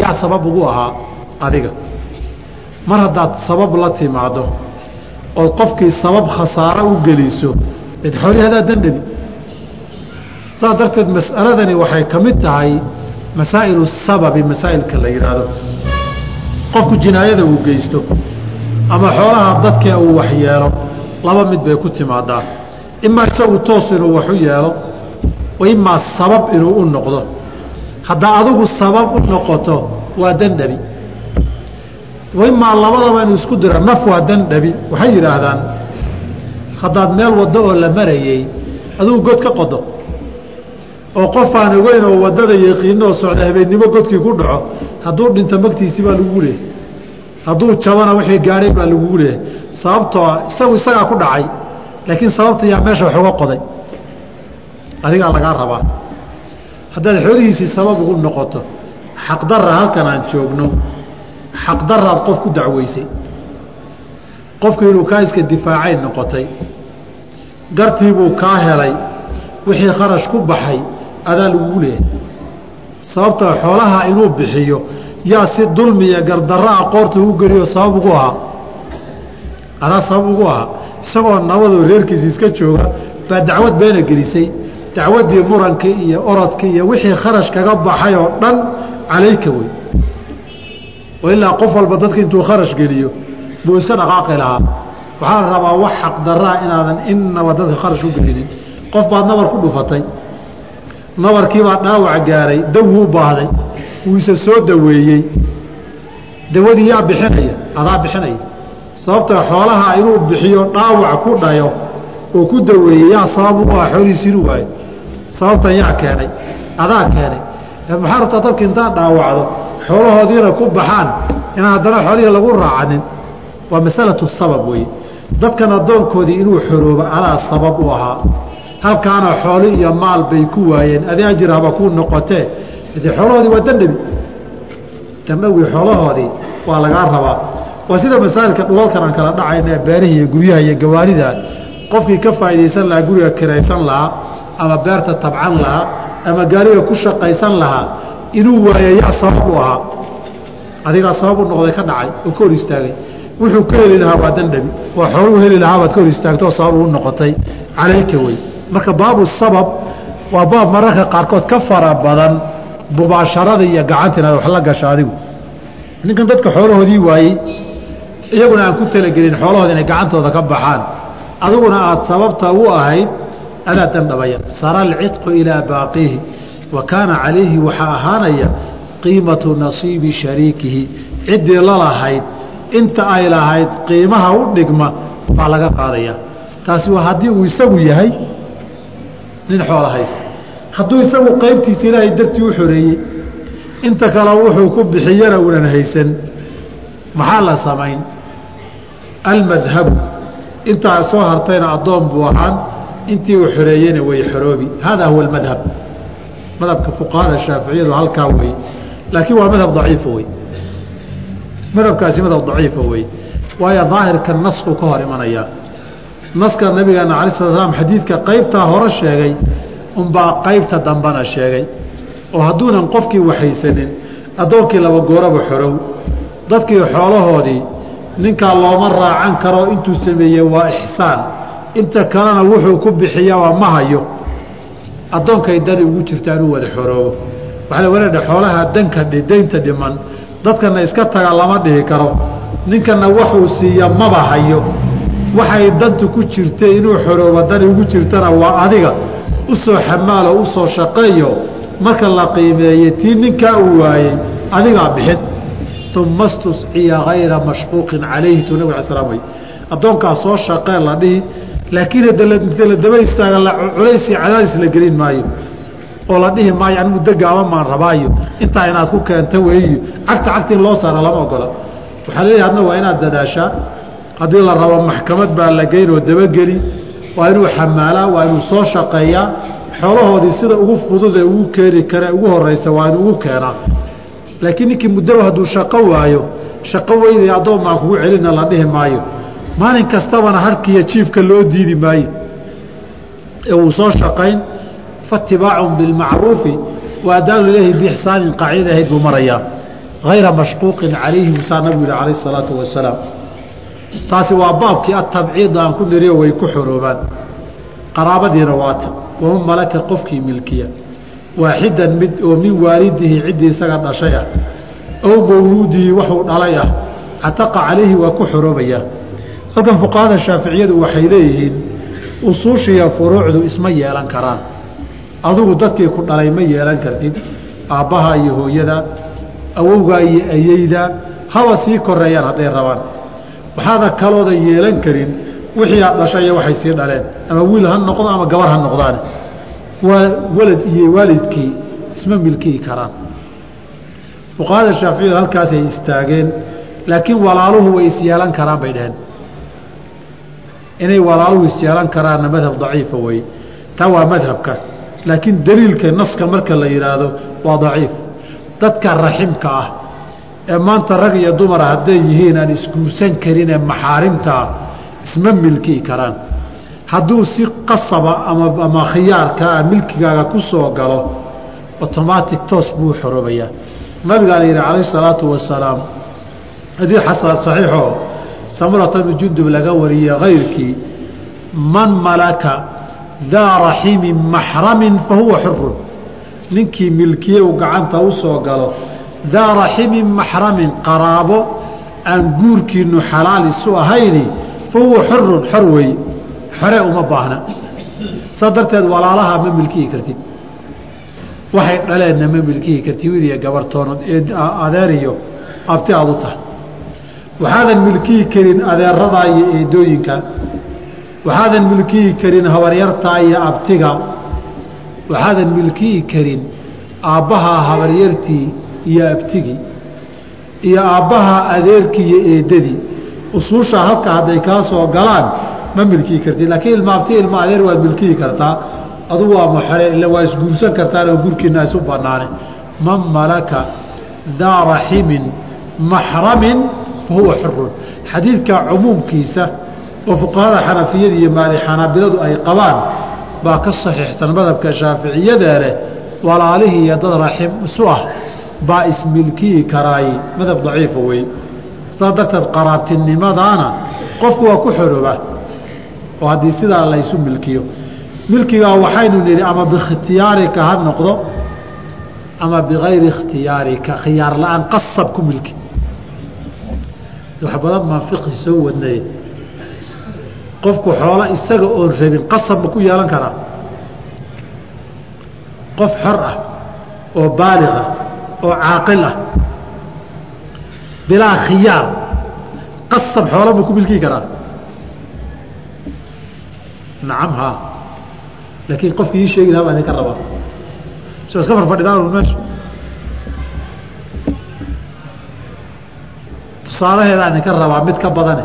Yaa sabab ugu ahaa adiga. Mar haddaad sabab la timaaddo ood qofkii sabab khasaaro u geliso id xoolihii hadaa dandhabi saas darteed mas'aladani waxay ka mid tahay masaa'ilu sababi masaa'ilka la yidhaahdo qofku jinaayada uu geysto ama xoolaha dadka uu waxyeelo laba mid bay ku timaadaa. Imaa isagu toos inuu waxu yeelo imaa sabab inuu u noqdo. Haddaa adigu sabab u noqoto waa dandhabi imaa labadaba inuu isku diro naf waa dandhabi waxay yidhaahdaan haddaad meel waddo oo la marayey adigu god ka qodo oo qof aan ogeyn oo waddada yaqiino oo socda habeennimo godkii ku dhaco hadduu dhinto magtiisii baa lagugu leehay hadduu jabana wixii gaadhay baa lagugu leeyahay sababtoo isagu isagaa ku dhacay laakiin sababta yaa meesha wax uga qoday. Adigaa lagaa rabaa. Haddaad xoolihiisii sabab ugu noqoto xaqdarra halkan aan joogno xaqdaraad qof ku dacweysay. Qofku inuu kaa iska difaacay noqotay. Gartiibuu kaa helay. Wixii kharash ku baxay adaa lagugu leeyahay sababtoo xoolaha inuu bixiyo yaa si dulmiya gardaraa qoorta ugu geliyo sabab ugu ahaa. Adaa sabab ugu ahaa. Isagoo nabadoo reerkiisa iska jooga baa dacwad beena gelisay. Dacwaddii murankii iyo orodkii iyo wixii kharash kaga baxay oo dhan calayka wey. Oo qof walba dadka intuu kharash geliyo buu iska dhaqaaqi lahaa. Waxaa rabaa wax xaqdaraa inaadan innaba dadka kharash u gelinin. Qof baad nabar ku dhufatay nabarkiibaa dhaawac gaaray dawuu baahday wuu isa soo daweeyey. Dawadii yaa bixinaya adaa bixinaya. Sababta xoolaha inuu bixiyo dhaawac ku dhayo oo ku daweeyey yaa sabab u ah xoolihiisi inuu waayo. Sababtan yaa keenay adaa keenay. Maxaa rabtaa dadka intaad dhaawacdo xoolahoodiina ku baxaan inaan haddana xoolihii lagu raacanin? Waa masalatu sabab weye dadkan addoonkoodii inuu xoroobo adaa sabab u ahaa halkaana xooli iyo maal bay ku waayeen. Adi ajir haba kuu noqotee dee xoolahoodii waa dandhabi dandhawii xoolahoodii waa lagaa rabaa. Waa sida masaailka dhulalkan aan kala dhacayna beerihi iyo guryaha iyo gawaarida. Qofkii ka faa'iidaysan lahaa guriga kiraysan lahaa ama beerta tabcan lahaa ama gaariga ku shaqaysan lahaa inuu waayo yaa sabab u ahaa. Adigaa sabab u noqday ka dhacay oo ka hor istaagay. Wuxuu ka heli lahaa waa dandhabi waa xooluu heli lahaa ka hor istaagto oo sabab uu noqotay. Calayka wey marka baabu sabab waa baab mararka qaarkood ka fara badan mubaasharada iyo gacanta inaad wax la gasho adigu. Ninkan dadka xoolahoodii waayey iyaguna aan ku talagelin xoolahooda inay gacantooda ka baxaan. Adiguna aad sababta u ahayd adaa dandhabaya sara alcidqu ilaa baaqiihi wa kaana calayhi waxaa ahaanaya qiimatu nasiibi shariikihi. Ciddii lalahayd inta ay lahayd qiimaha u dhigma baa laga qaadaya taasi waa haddii uu isagu yahay nin xoola haysta. Hadduu isagu qaybtiisa ilaahay dartii u xoreeyey inta kale wuxuu ku bixiyana unan haysan. Maxaa la samayn? Almadhabu intaa soo hartayna addoon buu ahaan intii uu xoreeyeyna way xoroobi. Hada huwa almadhab madhabka fuqahada shaaficiyadu halkaa weeye laakiin waa madhab daciifa wey madhabkaasi madhab daciifa wey waayo daahirka nasku ka hor imanayaa naska nabigeena alai sala slam xadiidka qaybtaa hore sheegay unbaa qaybta dambana sheegay. Oo hadduunan qofkii waxaysanin addoonkii laba gooraba xorow. Dadkii xoolahoodii ninkaa looma raacan karo intuu sameeyey waa ixsaan. Inta kalena wuxuu ku bixiyaba ma hayo. Addoonkay dani ugu jirta inuu wada xoroobo. Waxaa la wanaadha xoolaha danka daynta dhiman. Dadkana iska taga lama dhihi karo. Ninkana waxuu siiya maba hayo waxay dantu ku jirtay inuu xoroobo dani ugu jirtana waa adiga. U soo xamaalo u soo shaqeeyo. Marka la qiimeeyey tii ninkaa uu waayey adigaa bixin uma stusciya hayra mashquuqin calayhi tuu nabig ala slam wey addoonkaa soo shaqeen la dhihi laakiin inta la daba istaaga culaysii cadaadis la gelin maayo. Oo la dhihi maayo an muddo gaaban maan rabaayo. Intaa inaad ku keenta weeyo cagta cagta in loo saara lama ogola. Waxaa leeyahay adna waa inaad dadaashaa haddii la rabo maxkamad baa la geyn oo dabageli waa inuu xamaalaa waa inuu soo shaqeeyaa xoolahoodii sida ugu fudud ee ugu keeni kare ugu horeysa waa inuu ugu keenaa laakiin ninkii muddaba hadduu shaqo waayo shaqo weyday addoon baan kugu celina la dhihi maayo. Maalin kastabana harkiiyo jiifka loo diidi maayo. Ee uu soo shaqayn faatibaacun bilmacruufi wa adaanu ilaahi biixsaanin qaacida ahayd buu marayaa. Hayra mashquuqin calayhi musaa nabigu yihi calayh isalaatu wasalaam taasi waa baabkii atabciid aan ku niriyo way ku xoroobaan qaraabadiina waata waman malaka qofkii milkiya. Waaxidan mid oo min waalidihi ciddii isaga dhashay ah. Ow mawluudihi waxuu dhalay ah. Cataqa calayhi waa ku xoroobayaa halkan fuqahada shaaficiyadu waxay leeyihiin usuushiiyo furuucdu isma yeelan karaan. Adigu dadkii ku dhalay ma yeelan kartid. Aabbaha iyo hooyada awowgaa iyo ayeyda haba sii koreeyaan hadday rabaan waxaada kaloodan yeelan karin wixii aad dhashay iyo waxay sii dhaleen. Ama wiil ha noqdo ama gabar ha noqdaane. Waa walad iyo waalidkii isma milkiyi karaan. Fuqahada shaaficiyadu halkaasay istaageen laakiin walaaluhu way isyeelan karaan bay dhaheen. Inay walaaluhu isyeelan karaanna madhab daciifa weye taa waa madhabka. Laakiin daliilka naska marka la yidhaahdo waa daciif. Dadka raximka ah ee maanta rag iyo dumara hadday yihiin aan isguursan karin ee maxaarimtaa isma milkii karaan. Hadduu si qasaba ama khiyaarkaa milkigaaga ku soo galo otomaatic toos buu xoroobayaa nabigaana yidhi calayh salaatu wasalaam haddii xasan saxiixoo samurata bni jundub laga wariyey kayrkii man malaka daa raximin maxramin fa huwa xurun ninkii milkiye uu gacanta u galo daa raximin maxramin qaraabo aan guurkiinu xalaal isu ahayni fa huwa xurun xor weeye xore uma baahna saa darteed walaalaha ma milkihi kartid waxay dhaleenna ma milkihi kartid wiil iyo gabartoonan adeer iyo abti aad u tahay waxaadan milkihi karin adeeradaa iyo eedooyinka waxaadan milkihi karin habaryartaa iyo abtiga waxaadan milkihi karin aabbahaa habaryartii iyo abtigii iyo aabbahaa adeerkii iyo eedadii usuusha halka hadday kaa soo galaan ma milkihi kartid. Laakiin ilma abti ilma adeer waad milkihi kartaa. Adugu waa maxore ila waa isguursan kartaan oo gurkiina isu banaane man malaka daa raximin maxramin fa huwa xurun xadiidka cumuumkiisa oo fuqahada xanafiyada iyo maali xanaabiladu ay qabaan baa ka saxiixsan madhabka shaaficiyada leh walaalihii iyo dad raxim isu ah baa ismilkiyi karaay madhab daciifa wey saa darteed qaraabtinimadaana qofku waa ku xorooba oo haddii sidaa laysu milkiyo. Milkigaa waxaynu nidhi ama biikhtiyaarika ha noqdo ama bikayri ikhtiyaarika khiyaar la'aan qasab ku milki. Wax badan baan fiqhi soo wadnay. Qofku xoola isaga oon rabin qasab ma ku yeelan karaa? Qof xor ah oo baaliq ah oo caaqil ah. Bilaa khiyaar qasab xoola ma ku milkii karaa. Nacam haa. Laakiin qofkii ii sheegi lahaa baa idinka rabaa. So iska farfadhidaan meesha tusaalaheedaa idinka rabaa mid ka badane.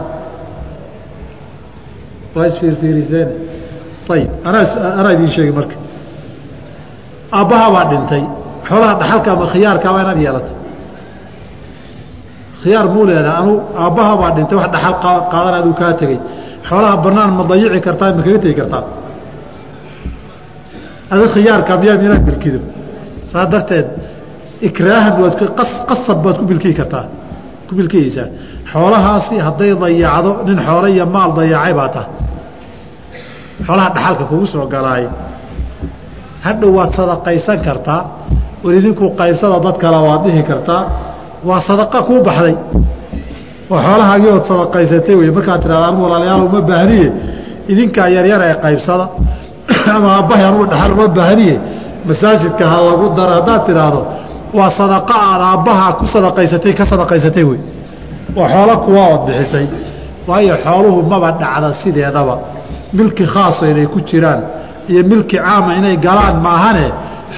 Waa isfiirfiiriseene ayib anaa anaa idiin sheegi marka. Aabbahaa baa dhintay xoolaha dhaxalka ama khiyaarkaaba inaad yeelato. Khiyaar muu leedaha anu aabbahaa baa dhintay wax dhaxal qaadan aduu kaa tegey xoolaha banaan ma dayici kartaa ma kaga tegi kartaa? Adi khiyaarka miyaa inaad milkido saa darteed ikraahan waad qasab baad ku milkii kartaa ku milkiyeysaa xoolahaasi hadday dayacdo nin xoolo iyo maal dayacay baa taha xoolaha dhaxalka kugu soo galaay hadhow waad sadaqaysan kartaa war idinkuu qaybsada dad kale waad dhihi kartaa waa sadaqa kuu baxday. Oo xoolahaagii ood sadaqaysatay wey markaad tirahda anugu walaalayaal uma baahniye idinkaa yaryar ee qaybsada. Ama aabbahay anugu dhaxal uma baahniye masaajidka ha lagu daro. Haddaad tidhaahdo waa sadaqa aad aabbahaa ku sadaqaysatay ka sadaqaysatay wey waa xoolo kuwa ood bixisay. Waayo xooluhu maba dhacda sideedaba. Milki khaasa inay ku jiraan iyo milki caama inay galaan maahane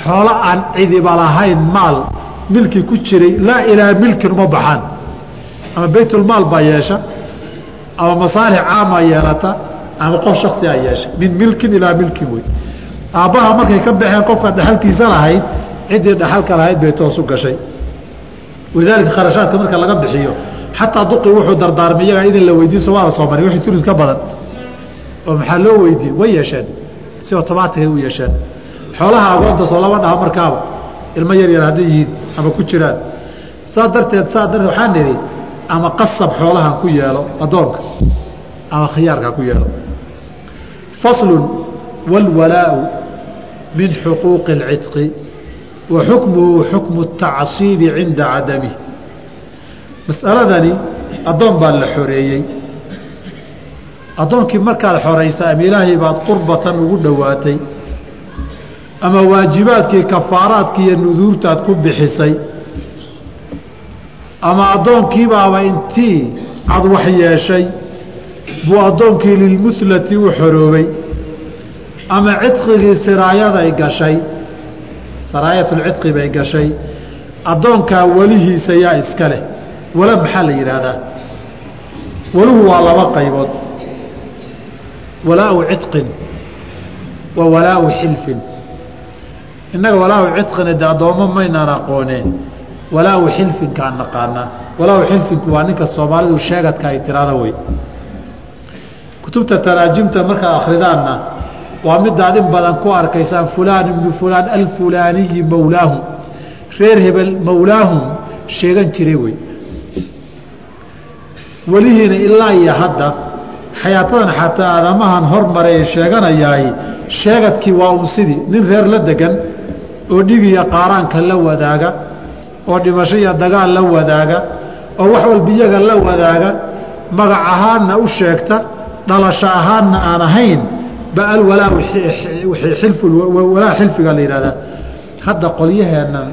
xoolo aan cidiba lahayn maal milki ku jiray laa ilaa milkin uma baxaan. Ama baytulmaal baa yeesha ama masaalix caama yeelata ama qof shaksiaa yeesha. Min milkin ilaa milkin wey. Aabbaha markay ka baxeen qofka dhaxalkiisa lahayd ciddii dhaxalka lahayd bay toosu gashay. Walidaalika kharashaadka marka laga bixiyo xataa duqi wuxuu dardaarmay iyagaa idin la weydiin somaada soo mari wixii ulud ka badan. Oo maxaa loo weydiin? Way yeesheen. Si otomaatigay u yeesheen xoolaha agoonta soo lama dhaha markaaba ilmo yar yar hadday yihiin ama ku jiraan saa darteed saa darteed waxaan nidhi ama qasab xoolahan ku yeelo addoonka ama khiyaarka ku yeelo faslun wاlwalaau min xuquuqi اlcidqi wa xukmuhu xukmu الtacsiibi cinda cadamih masaladani addoon baa la xoreeyey addoonkii markaad xoraysa ama ilaahay baad qurbatan ugu dhowaatay ama waajibaadkii kafaaraadkii iyo nuduurtaad ku bixisay ama addoonkiibaaba intii aad wax yeeshay buu addoonkii lilmuhlati u xoroobay ama cidqigii siraayaday gashay saraayatulcidqi bay gashay addoonkaa welihiisa yaa iska leh. Wala maxaa la yidhaahdaa? Waluhu waa laba qaybood. Walaau cidqin wa walaau xilfin innaga walaau cidqina de addoommo maynaan aqooneen walaau xilfinkaan naqaanaa. Walaau xilfinku waa ninka soomaalidu sheegadka ay tiraada wey kutubta taraajimta markaad akhridaanna waa midaad in badan ku arkaysaan fulaan ibnu fulaan alfulaaniyi mowlaahum reer hebel mowlaahum sheegan jiray wey welihiina ilaa iyo hadda xayaatadan xataa aadamahan hormaray sheeganayaay sheegadkii waa un sidii nin reer la degan oo dhigiya qaaraanka la wadaaga oo dhimasho iyo dagaal la wadaaga oo wax walba iyaga la wadaaga magac ahaanna u sheegta dhalasho ahaanna aan ahayn ba alwalaa walaa xilfiga la yidhahdaa hadda qolyaheennan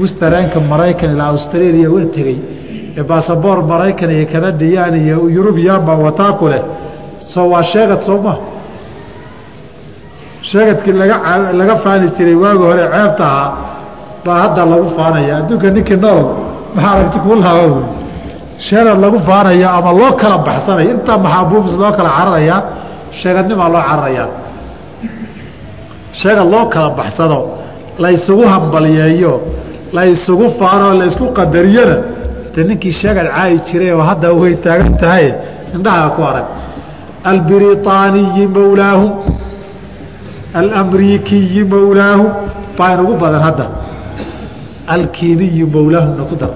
wistarenka maraykan ilaa australia wa tegey ee baasaboor maraykan iyo kanadiyaan iyo yurubiyan baa wataa ku leh. Soo waa sheegad soo ma sheegadkii laga faani jiray waagi hore ceebta ahaa baa hadda lagu faanaya. Adduunka ninkii nool maxaa aragti kuu laaba wey sheegad lagu faanaya ama loo kala baxsanaya intaa maxaabuubis loo kala cararayaa sheegadnimaa loo cararayaa sheegad loo kala baxsado la ysugu hambalyeeyo la ysugu faanoo la ysku qadariyona de ninkii sheegad caayi jiray oo hadda way taagan tahay indhahaa ku arag. Albiritaaniyi mowlaahum alamriikiyi mowlaahum baa inugu badan hadda. Alkiiniyi mowlaahumna ku dar.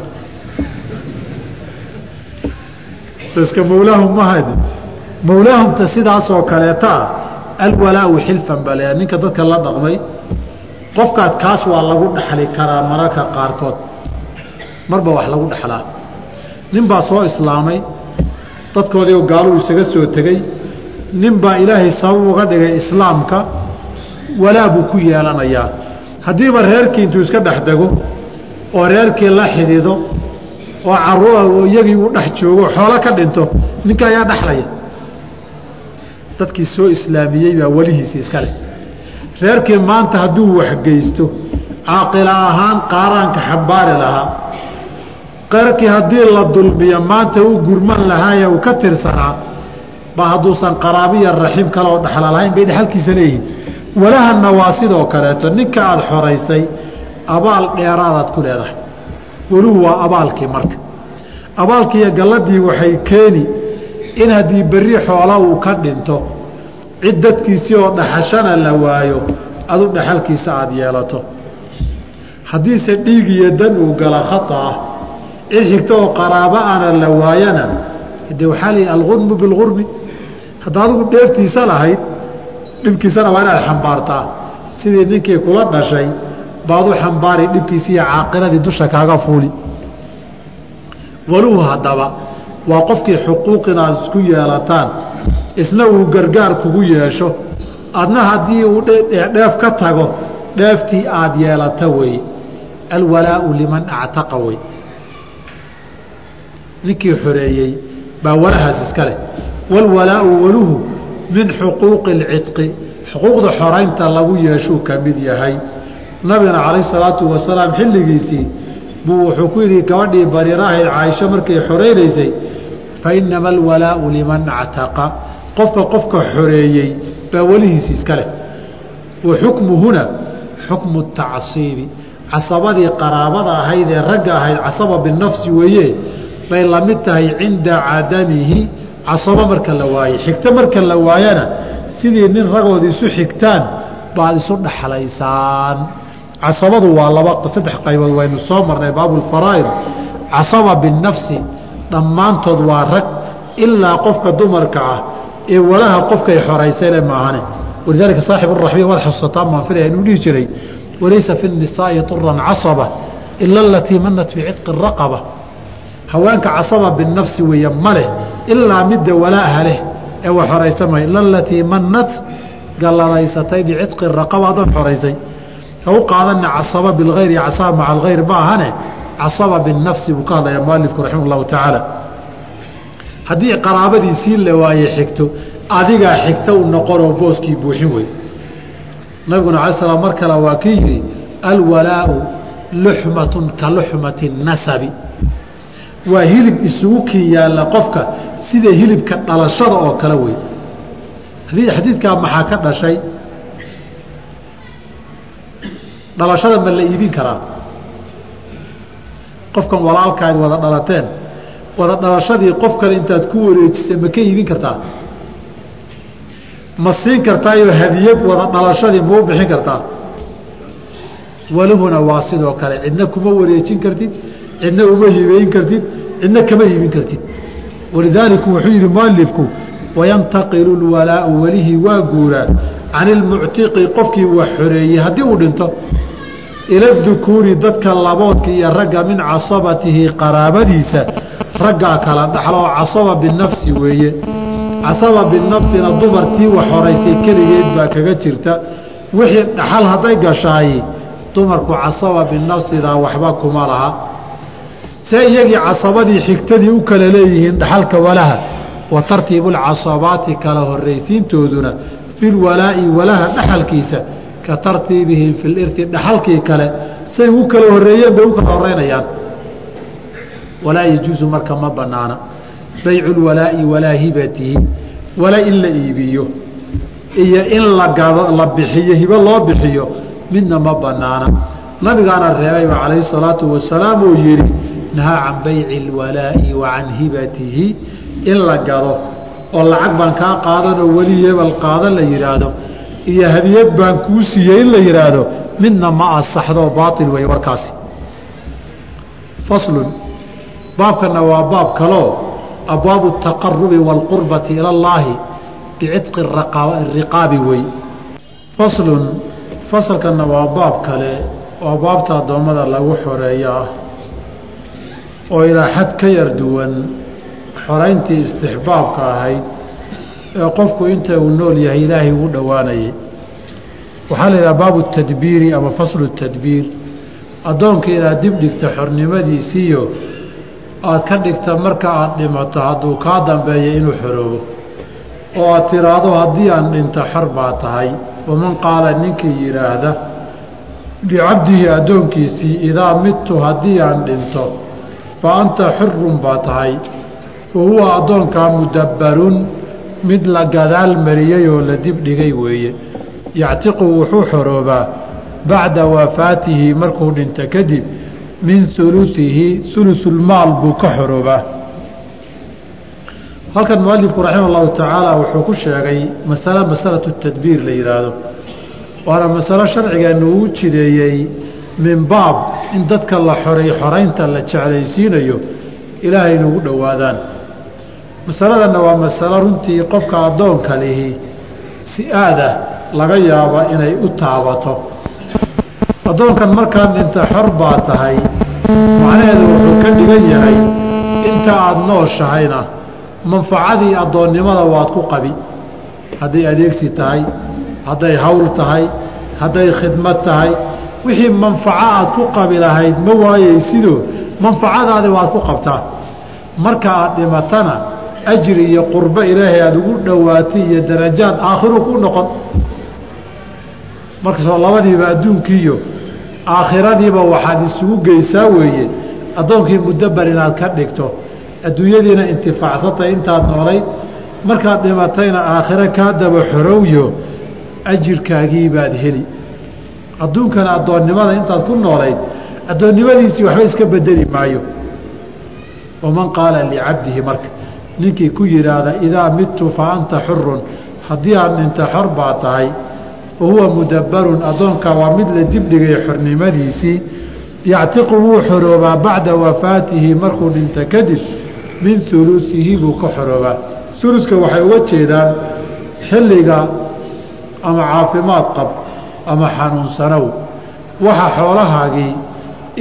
Iska mowlaahum mahad mowlaahumta sidaasoo kaleeta ah alwalaau xilfan baa la ninka dadka la dhaqmay qofkaad kaas waa lagu dhaxli karaa mararka qaarkood. Marba wax lagu dhaxlaa. Nin baa soo islaamay dadkoodii oo gaaluu isaga soo tegey nin baa ilaahay sabab uga dhigay islaamka walaa buu ku yeelanayaa. Haddiiba reerkii intuu iska dhex dego oo reerkii la xidido oo caruura oo iyagii uu dhex joogo xoolo ka dhinto ninka ayaa dhexlaya dadkii soo islaamiyey baa welihiisii iska leh. Reerkii maanta hadduu waxgeysto caaqila ahaan qaaraanka xambaari lahaa. Reerkii haddii la dulmiyo maanta u gurman lahaaye uu ka tirsanaa ba hadduusan qaraabiya raxiim kale oo dhexla lahayn bay dhexalkiisa leeyihiin walahanna waa sidoo kaleeto ninka aada xoraysay abaal dheeraadaad ku leedahay. Weluhu waa abaalkii marka. Abaalkiiyo galladii waxay keeni in haddii berri xoola uu ka dhinto cid dadkiisii oo dhaxashana la waayo adu dhexalkiisa aada yeelato. Haddiise dhiig iyo dan uu gala khata ah cid xigto oo qaraabo ana la waayana de waxaa layihi algunmu bilgurmi hadda adigu dheeftiisa lahayd dhibkiisana waa inaad xambaartaa. Sidii ninkii kula dhashay baad u xambaari dhibkiisi iyo caaqiladii dusha kaaga fuuli. Waluhu haddaba waa qofkii xuquuq inaad isku yeelataan isna uu gargaar kugu yeesho. Adna haddii uu dheef ka tago dheeftii aad yeelata weeye alwalaau liman actaqa wey. Ninkii xoreeyey baa walahaas iska leh. Walwalaau waluhu min xuquuqi اlcidqi xuquuqda xoraynta lagu yeeshuu ka mid yahay. Nabigana calayh salaatu wasalaam xilligiisii buu wuxuu ku yidhi gabadhii bariirahayd caaisho markay xoraynaysay fa inama alwalaau liman actaqa. Qofka qofka xoreeyey baa welihiisi iska leh. Wa xukmuhuna xukmu tacsiibi casabadii qaraabada ahayd ee ragga ahayd casaba binafsi weeye bay la mid tahay cinda cadamihi casabo marka la waayey xigto marka la waayana sidii nin ragood isu xigtaan baad isu dhaxlaysaan casabadu waa laba saddex qaybood waynu soo marnay baabulfaraa'id casaba binafsi dhammaantood waa rag ilaa qofka dumarka ah ee walaha qofkay xoraysayne maahane. Walidaalika saaxib raxbiya waad xusataan baan filaya inuu dhihi jiray walaysa fi nisaa'i turan casaba ila alatii manat bicitqi raqaba haweenka casaba binafsi weeye ma leh ilaa midda walaaha leh ee wa xoraysamay ila alatii manat galladaysatay bicitqi raqaba haddaad xoraysay ha u qaadana casaba bilgayr iyo casaba maca algayr ma ahane casaba binafsi buu ka hadlaya mualifku raximah allahu tacaala. Haddii qaraabadiisii la waaye xigto adigaa xigto u noqonoo booskii buuxin wey nabiguna alay slam mar kale waa kii yidhi alwalaau luxmatun ka luxmati nasabi waa hilib isugu kii yaalla qofka sida hilibka dhalashada oo kale wey xadiidkaa maxaa ka dhashay? Dhalashada ma la iibin karaa qofkan walaalkaad wada dhalateen. Wada dhalashadii qof kale intaad ku wareejisay ma ka iibin kartaa? Ma siin kartaayoo hadiyad wada dhalashadii ma u bixin kartaa? Walahuna waa sidoo kale cidna kuma wareejin kartid cidna uma hibeyn kartid cidna kama iibin kartid. Walidaaliku wuxuu yidhi mualifku wayantaqilu lwalaau welihii waa guuraa. Can ilmuctiqi qofkii wax xoreeyey haddii uu dhinto ila dukuuri dadka laboodka iyo ragga min casabatihi qaraabadiisa raggaa kala dhaxlo oo casaba binafsi weeye. Casaba binafsina dumartii wax horaysay keligeed baa kaga jirta. Wixii dhaxal hadday gashaay dumarku casaba binafsidaa waxba kuma laha see iyagii casabadii xigtadii u kala leeyihiin dhaxalka walaha wa tartiibu lcasabaati kala horraysiintooduna filwalaa'i walaha dhaxalkiisa ka tartiibihim fi lirti dhaxalkii kale say u kala horreeyeen bay u kala horeynayaan walaa yajuusu marka ma banaana baycu lwalaa'i walaa hibatihi wala in la iibiyo iyo in la gado la bixiyo hibo loo bixiyo midna ma banaana nabigaana reebayba calayhi salaatu wasalaam uu yidhi nahaa can bayci اlwalaa'i wa can hibatihi in la gado oo lacag baan kaa qaadanoo weli hebel qaadan la yidhaahdo iyo hadiyad baan kuu siiyey in la yidhaahdo midna ma asaxdoo baail wey warkaasi faslun baabkana waa baab kaloo abwaabu الtaqarubi wاlqurbati ila اllaahi bicitqi riqaabi wey faslun fasalkana waa baab kale oo baabta addoommada lagu xoreeyo ah oo ilaa xad ka yar duwan xorayntii istixbaabka ahayd ee qofku inta uu nool yahay ilaahay ugu dhowaanayay. Waxaa la yidhaha baabu tadbiiri ama faslu tadbiir. Addoonka inaad dib dhigta xornimadiisiiyo aad ka dhigta marka aad dhimato hadduu kaa dambeeya inuu xoroobo oo aad tiraahdo haddii aan dhinto xor baa tahay. Waman qaala ninkii yidhaahda licabdihi addoonkiisii idaa midtu haddii aan dhinto fa anta xurun baa tahay. Fa huwa addoonkaa mudabbarun mid la gadaal mariyey oo la dib dhigay weeye. Yactiqu wuxuu xoroobaa bacda wafaatihi markuu dhinto kadib min uluihi ulusulmaal buu ka xoroobaa. Halkan mualifku raxima allahu tacaala wuxuu ku sheegay masale masalatu tadbiir la yidhaahdo waana masalo sharcigeennu uu jideeyey min baab in dadka la xoray xoraynta la jeclaysiinayo ilaahay inugu dhowaadaan. Masaladanna waa masalo runtii qofka addoonka lihi si aada laga yaaba inay u taabato. Addoonkan markaan dhinta xor baa tahay macnaheedu wuxuu ka dhigan yahay inta aada nooshahayna manfacadii addoonnimada waad ku qabi. Hadday adeegsi tahay hadday hawl tahay hadday khidmad tahay wixii manfaco aad ku qabi lahayd ma waayeysidoo manfacadaadi waad ku qabtaa. Marka aad dhimatana ajri iyo qurbo ilaahay aada ugu dhowaatay iyo darajaad aakhiru ku noqon. Markasoo labadiiba adduunkiiyo aakhiradiiba waxaad isugu geysaa weeye. Addoonkii mudabbar inaad ka dhigto adduunyadiina intifaacsantay intaad noolayd markaad dhimatayna aakhiro kaa daba xorowyo ajirkaagii baad heli adduunkana addoonnimada intaad ku noolayd addoonnimadiisii waxba iska bedeli maayo. Waman qaala licabdihi marka ninkii ku yidhaahda idaa midtu fa anta xurun haddii aad dhinta xor baa tahay fa huwa mudabbarun addoonka waa mid la dibdhigay xornimadiisii. Yactiqu wuu xoroobaa bacda wafaatihi markuu dhinta kadib min uluihi buu ka xoroobaa. Uluska waxay uga jeedaan xilliga ama caafimaad qab ama xanuunsanow waxa xoolahaagii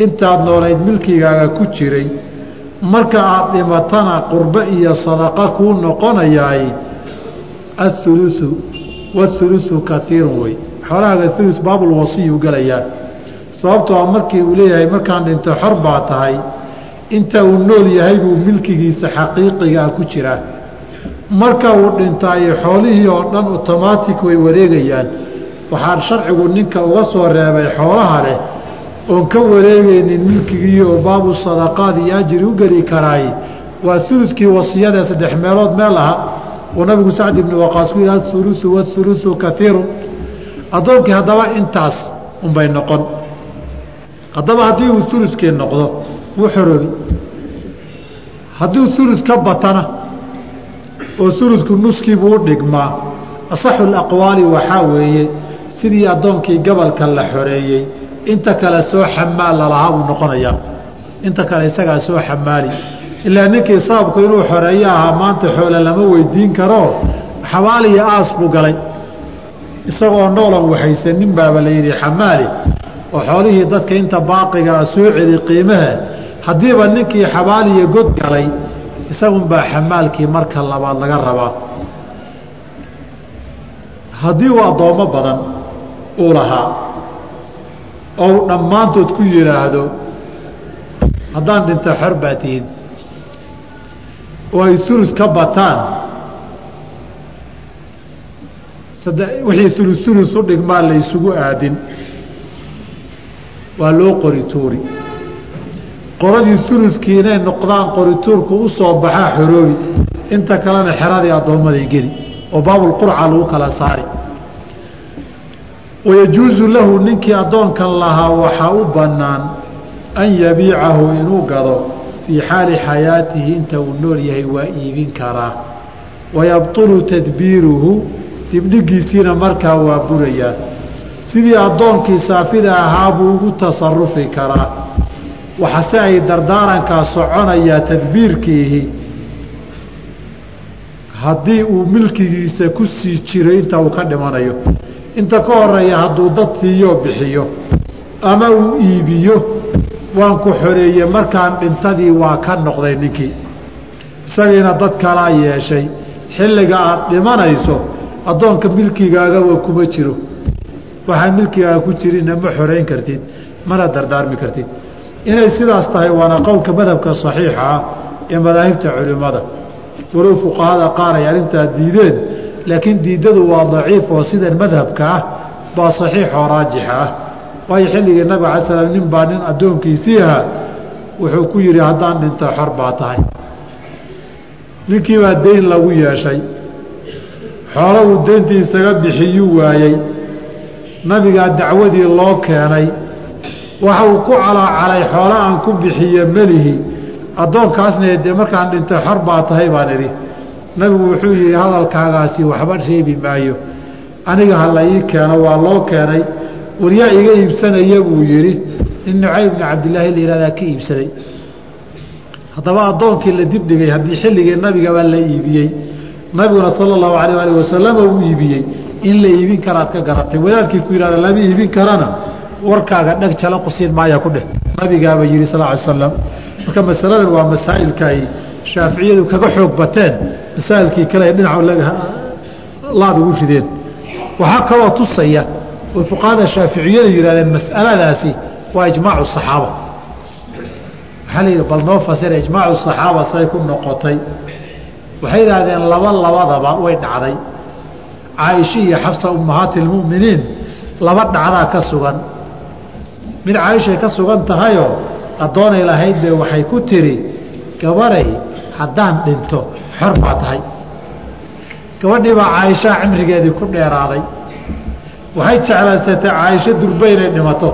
intaad noolayd milkigaaga ku jiray marka aad dhimatana qurbo iyo sadaqa kuu noqonayaay aulusu waulusu kaiirun wey xoolahaaga ulu baabulwasiyuu gelayaa sababtoo a markii uu leeyahay markaan dhinto xor baa tahay inta uu nool yahay buu milkigiisa xaqiiqigaa ku jiraa. Marka uu dhintaayo xoolihii oo dhan otomaatic way wareegayaan waxaa sharcigu ninka uga soo reebay xoolaha leh oon ka wareegaynin milkigii oo baabu sadaqaad iyo ajri u geli karaay waa uludkii wasiyadee saddex meelood meel aha uu nabigu sacd ibni waqaas ku yidhaha ulusu waulusu kaiirun addoonkii haddaba intaas unbay noqon. Haddaba haddii uu uludkii noqdo wuu xoroobi. Hadduu ulud ka batana oo uludku nuskiibuu u dhigmaa asaxu aqwaali waxaa weeye sidii addoonkii gobolka la xoreeyey inta kale soo xamaal lalahaa buu noqonayaa. Inta kale isagaa soo xamaali ilaa ninkii sababku inuu xoreeyo ahaa maanta xoole lama weydiin karo xabaal iyo aas buu galay. Isagoo noolan waxaysanin baaba la yidhi xamaali oo xoolihii dadka inta baaqigaa soo celi qiimaha haddiiba ninkii xabaal iyo god galay isagunbaa xamaalkii marka labaad laga rabaa. Haddii uu addoommo badan uu lahaa ou dhammaantood ku yidhaahdo haddaan dhinta xor baa tihin oo ay ulud ka bataan wixii ulud ulud u dhigmaa la ysugu aadin waa loo qori tuuri. Qoradii uludkii inay noqdaan qorituurku u soo baxaa xoroobi inta kalena xeradii addoommaday geli oo baabulqurca lagu kala saari wayajuusu lahu ninkii addoonkan lahaa waxaa u bannaan an yabiicahu inuu gado fii xaali xayaatihi inta uu nool yahay waa iibin karaa wayabطulu tadbiiruhu dibdhigiisiina markaa waa burayaa sidii addoonkii saafida ahaa buu ugu tasarufi karaa waxase ay dardaarankaa soconayaa tadbiirkiihi haddii uu milkigiisa ku sii jiro inta uu ka dhimanayo inta ka horreeya hadduu dad siiyo bixiyo. Ama uu iibiyo waan ku xoreeye markaan dhintadii waa ka noqday ninkii. Isagiina dad kalaa yeeshay. Xilliga aad dhimanayso addoonka milkigaagaba kuma jiro. Waxaan milkigaaga ku jirinna ma xorayn kartid mana dardaarmi kartid. Inay sidaas tahay waana qowlka madhabka saxiixa ah ee madaahibta culimmada. Walow fuqahada qaar ay arrintaa diideen laakiin diidadu waa daciif oo sidan madhabka ah baa saxiixoo raajixa ah. Waayo xilligii nabiga ala slam nin baa nin addoonkiisii ahaa wuxuu ku yidhi haddaan dhinto xor baa tahay. Ninkiibaa deyn lagu yeeshay. Xoolo uu deyntii isaga bixiyuu waayey. Nabigaa dacwadii loo keenay. Waxa uu ku calaacalay xoolo aan ku bixiye melihi addoonkaasna dee markaan dhintay xor baa tahay baan idhi nabigu wuxuu yidhi hadalkaagaasi waxba reebi maayo. Aniga ha la ii keeno waa loo keenay. Waryaa iga iibsanaya buu yidhi. Nin nucayb bni cabdillaahi la yihahdaa ka iibsaday. Haddaba addoonkii la dibdhigay haddii xilligii nabigabaa la iibiyey. Nabiguna sala allahu alayh alih wasalama uu iibiyey. In la iibin karaad ka garatay. Wadaadkii ku yihahda lama iibin karana warkaaga dheg jala qusiin maaya ku dheh. Nabigaaba yihi sal ly slam marka masaladan waa masaa'ilka ay shaaficiyadu kaga xoog bateen masaa'ilkii kale ay dhinac laad ugu rideen. Waxaa kaloo tusaya oy fuqahada shaaficiyadu yihahdeen mas'aladaasi waa ijmaacu saxaaba. Waxaa la yidhi bal noo fasira ijmaacu saxaaba say ku noqotay. Waxay yidhaahdeen laba labadaba way dhacday. Caaisha iyo xafsa ummahaati lmu'miniin laba dhacdaa ka sugan. Mid caaishay ka sugan tahayoo addoonay lahayd be waxay ku tiri gabaray haddaan dhinto xor baa tahay. Gabadhii baa caaishaa cimrigeedii ku dheeraaday. Waxay jeclaysatay caaisho durba inay dhimato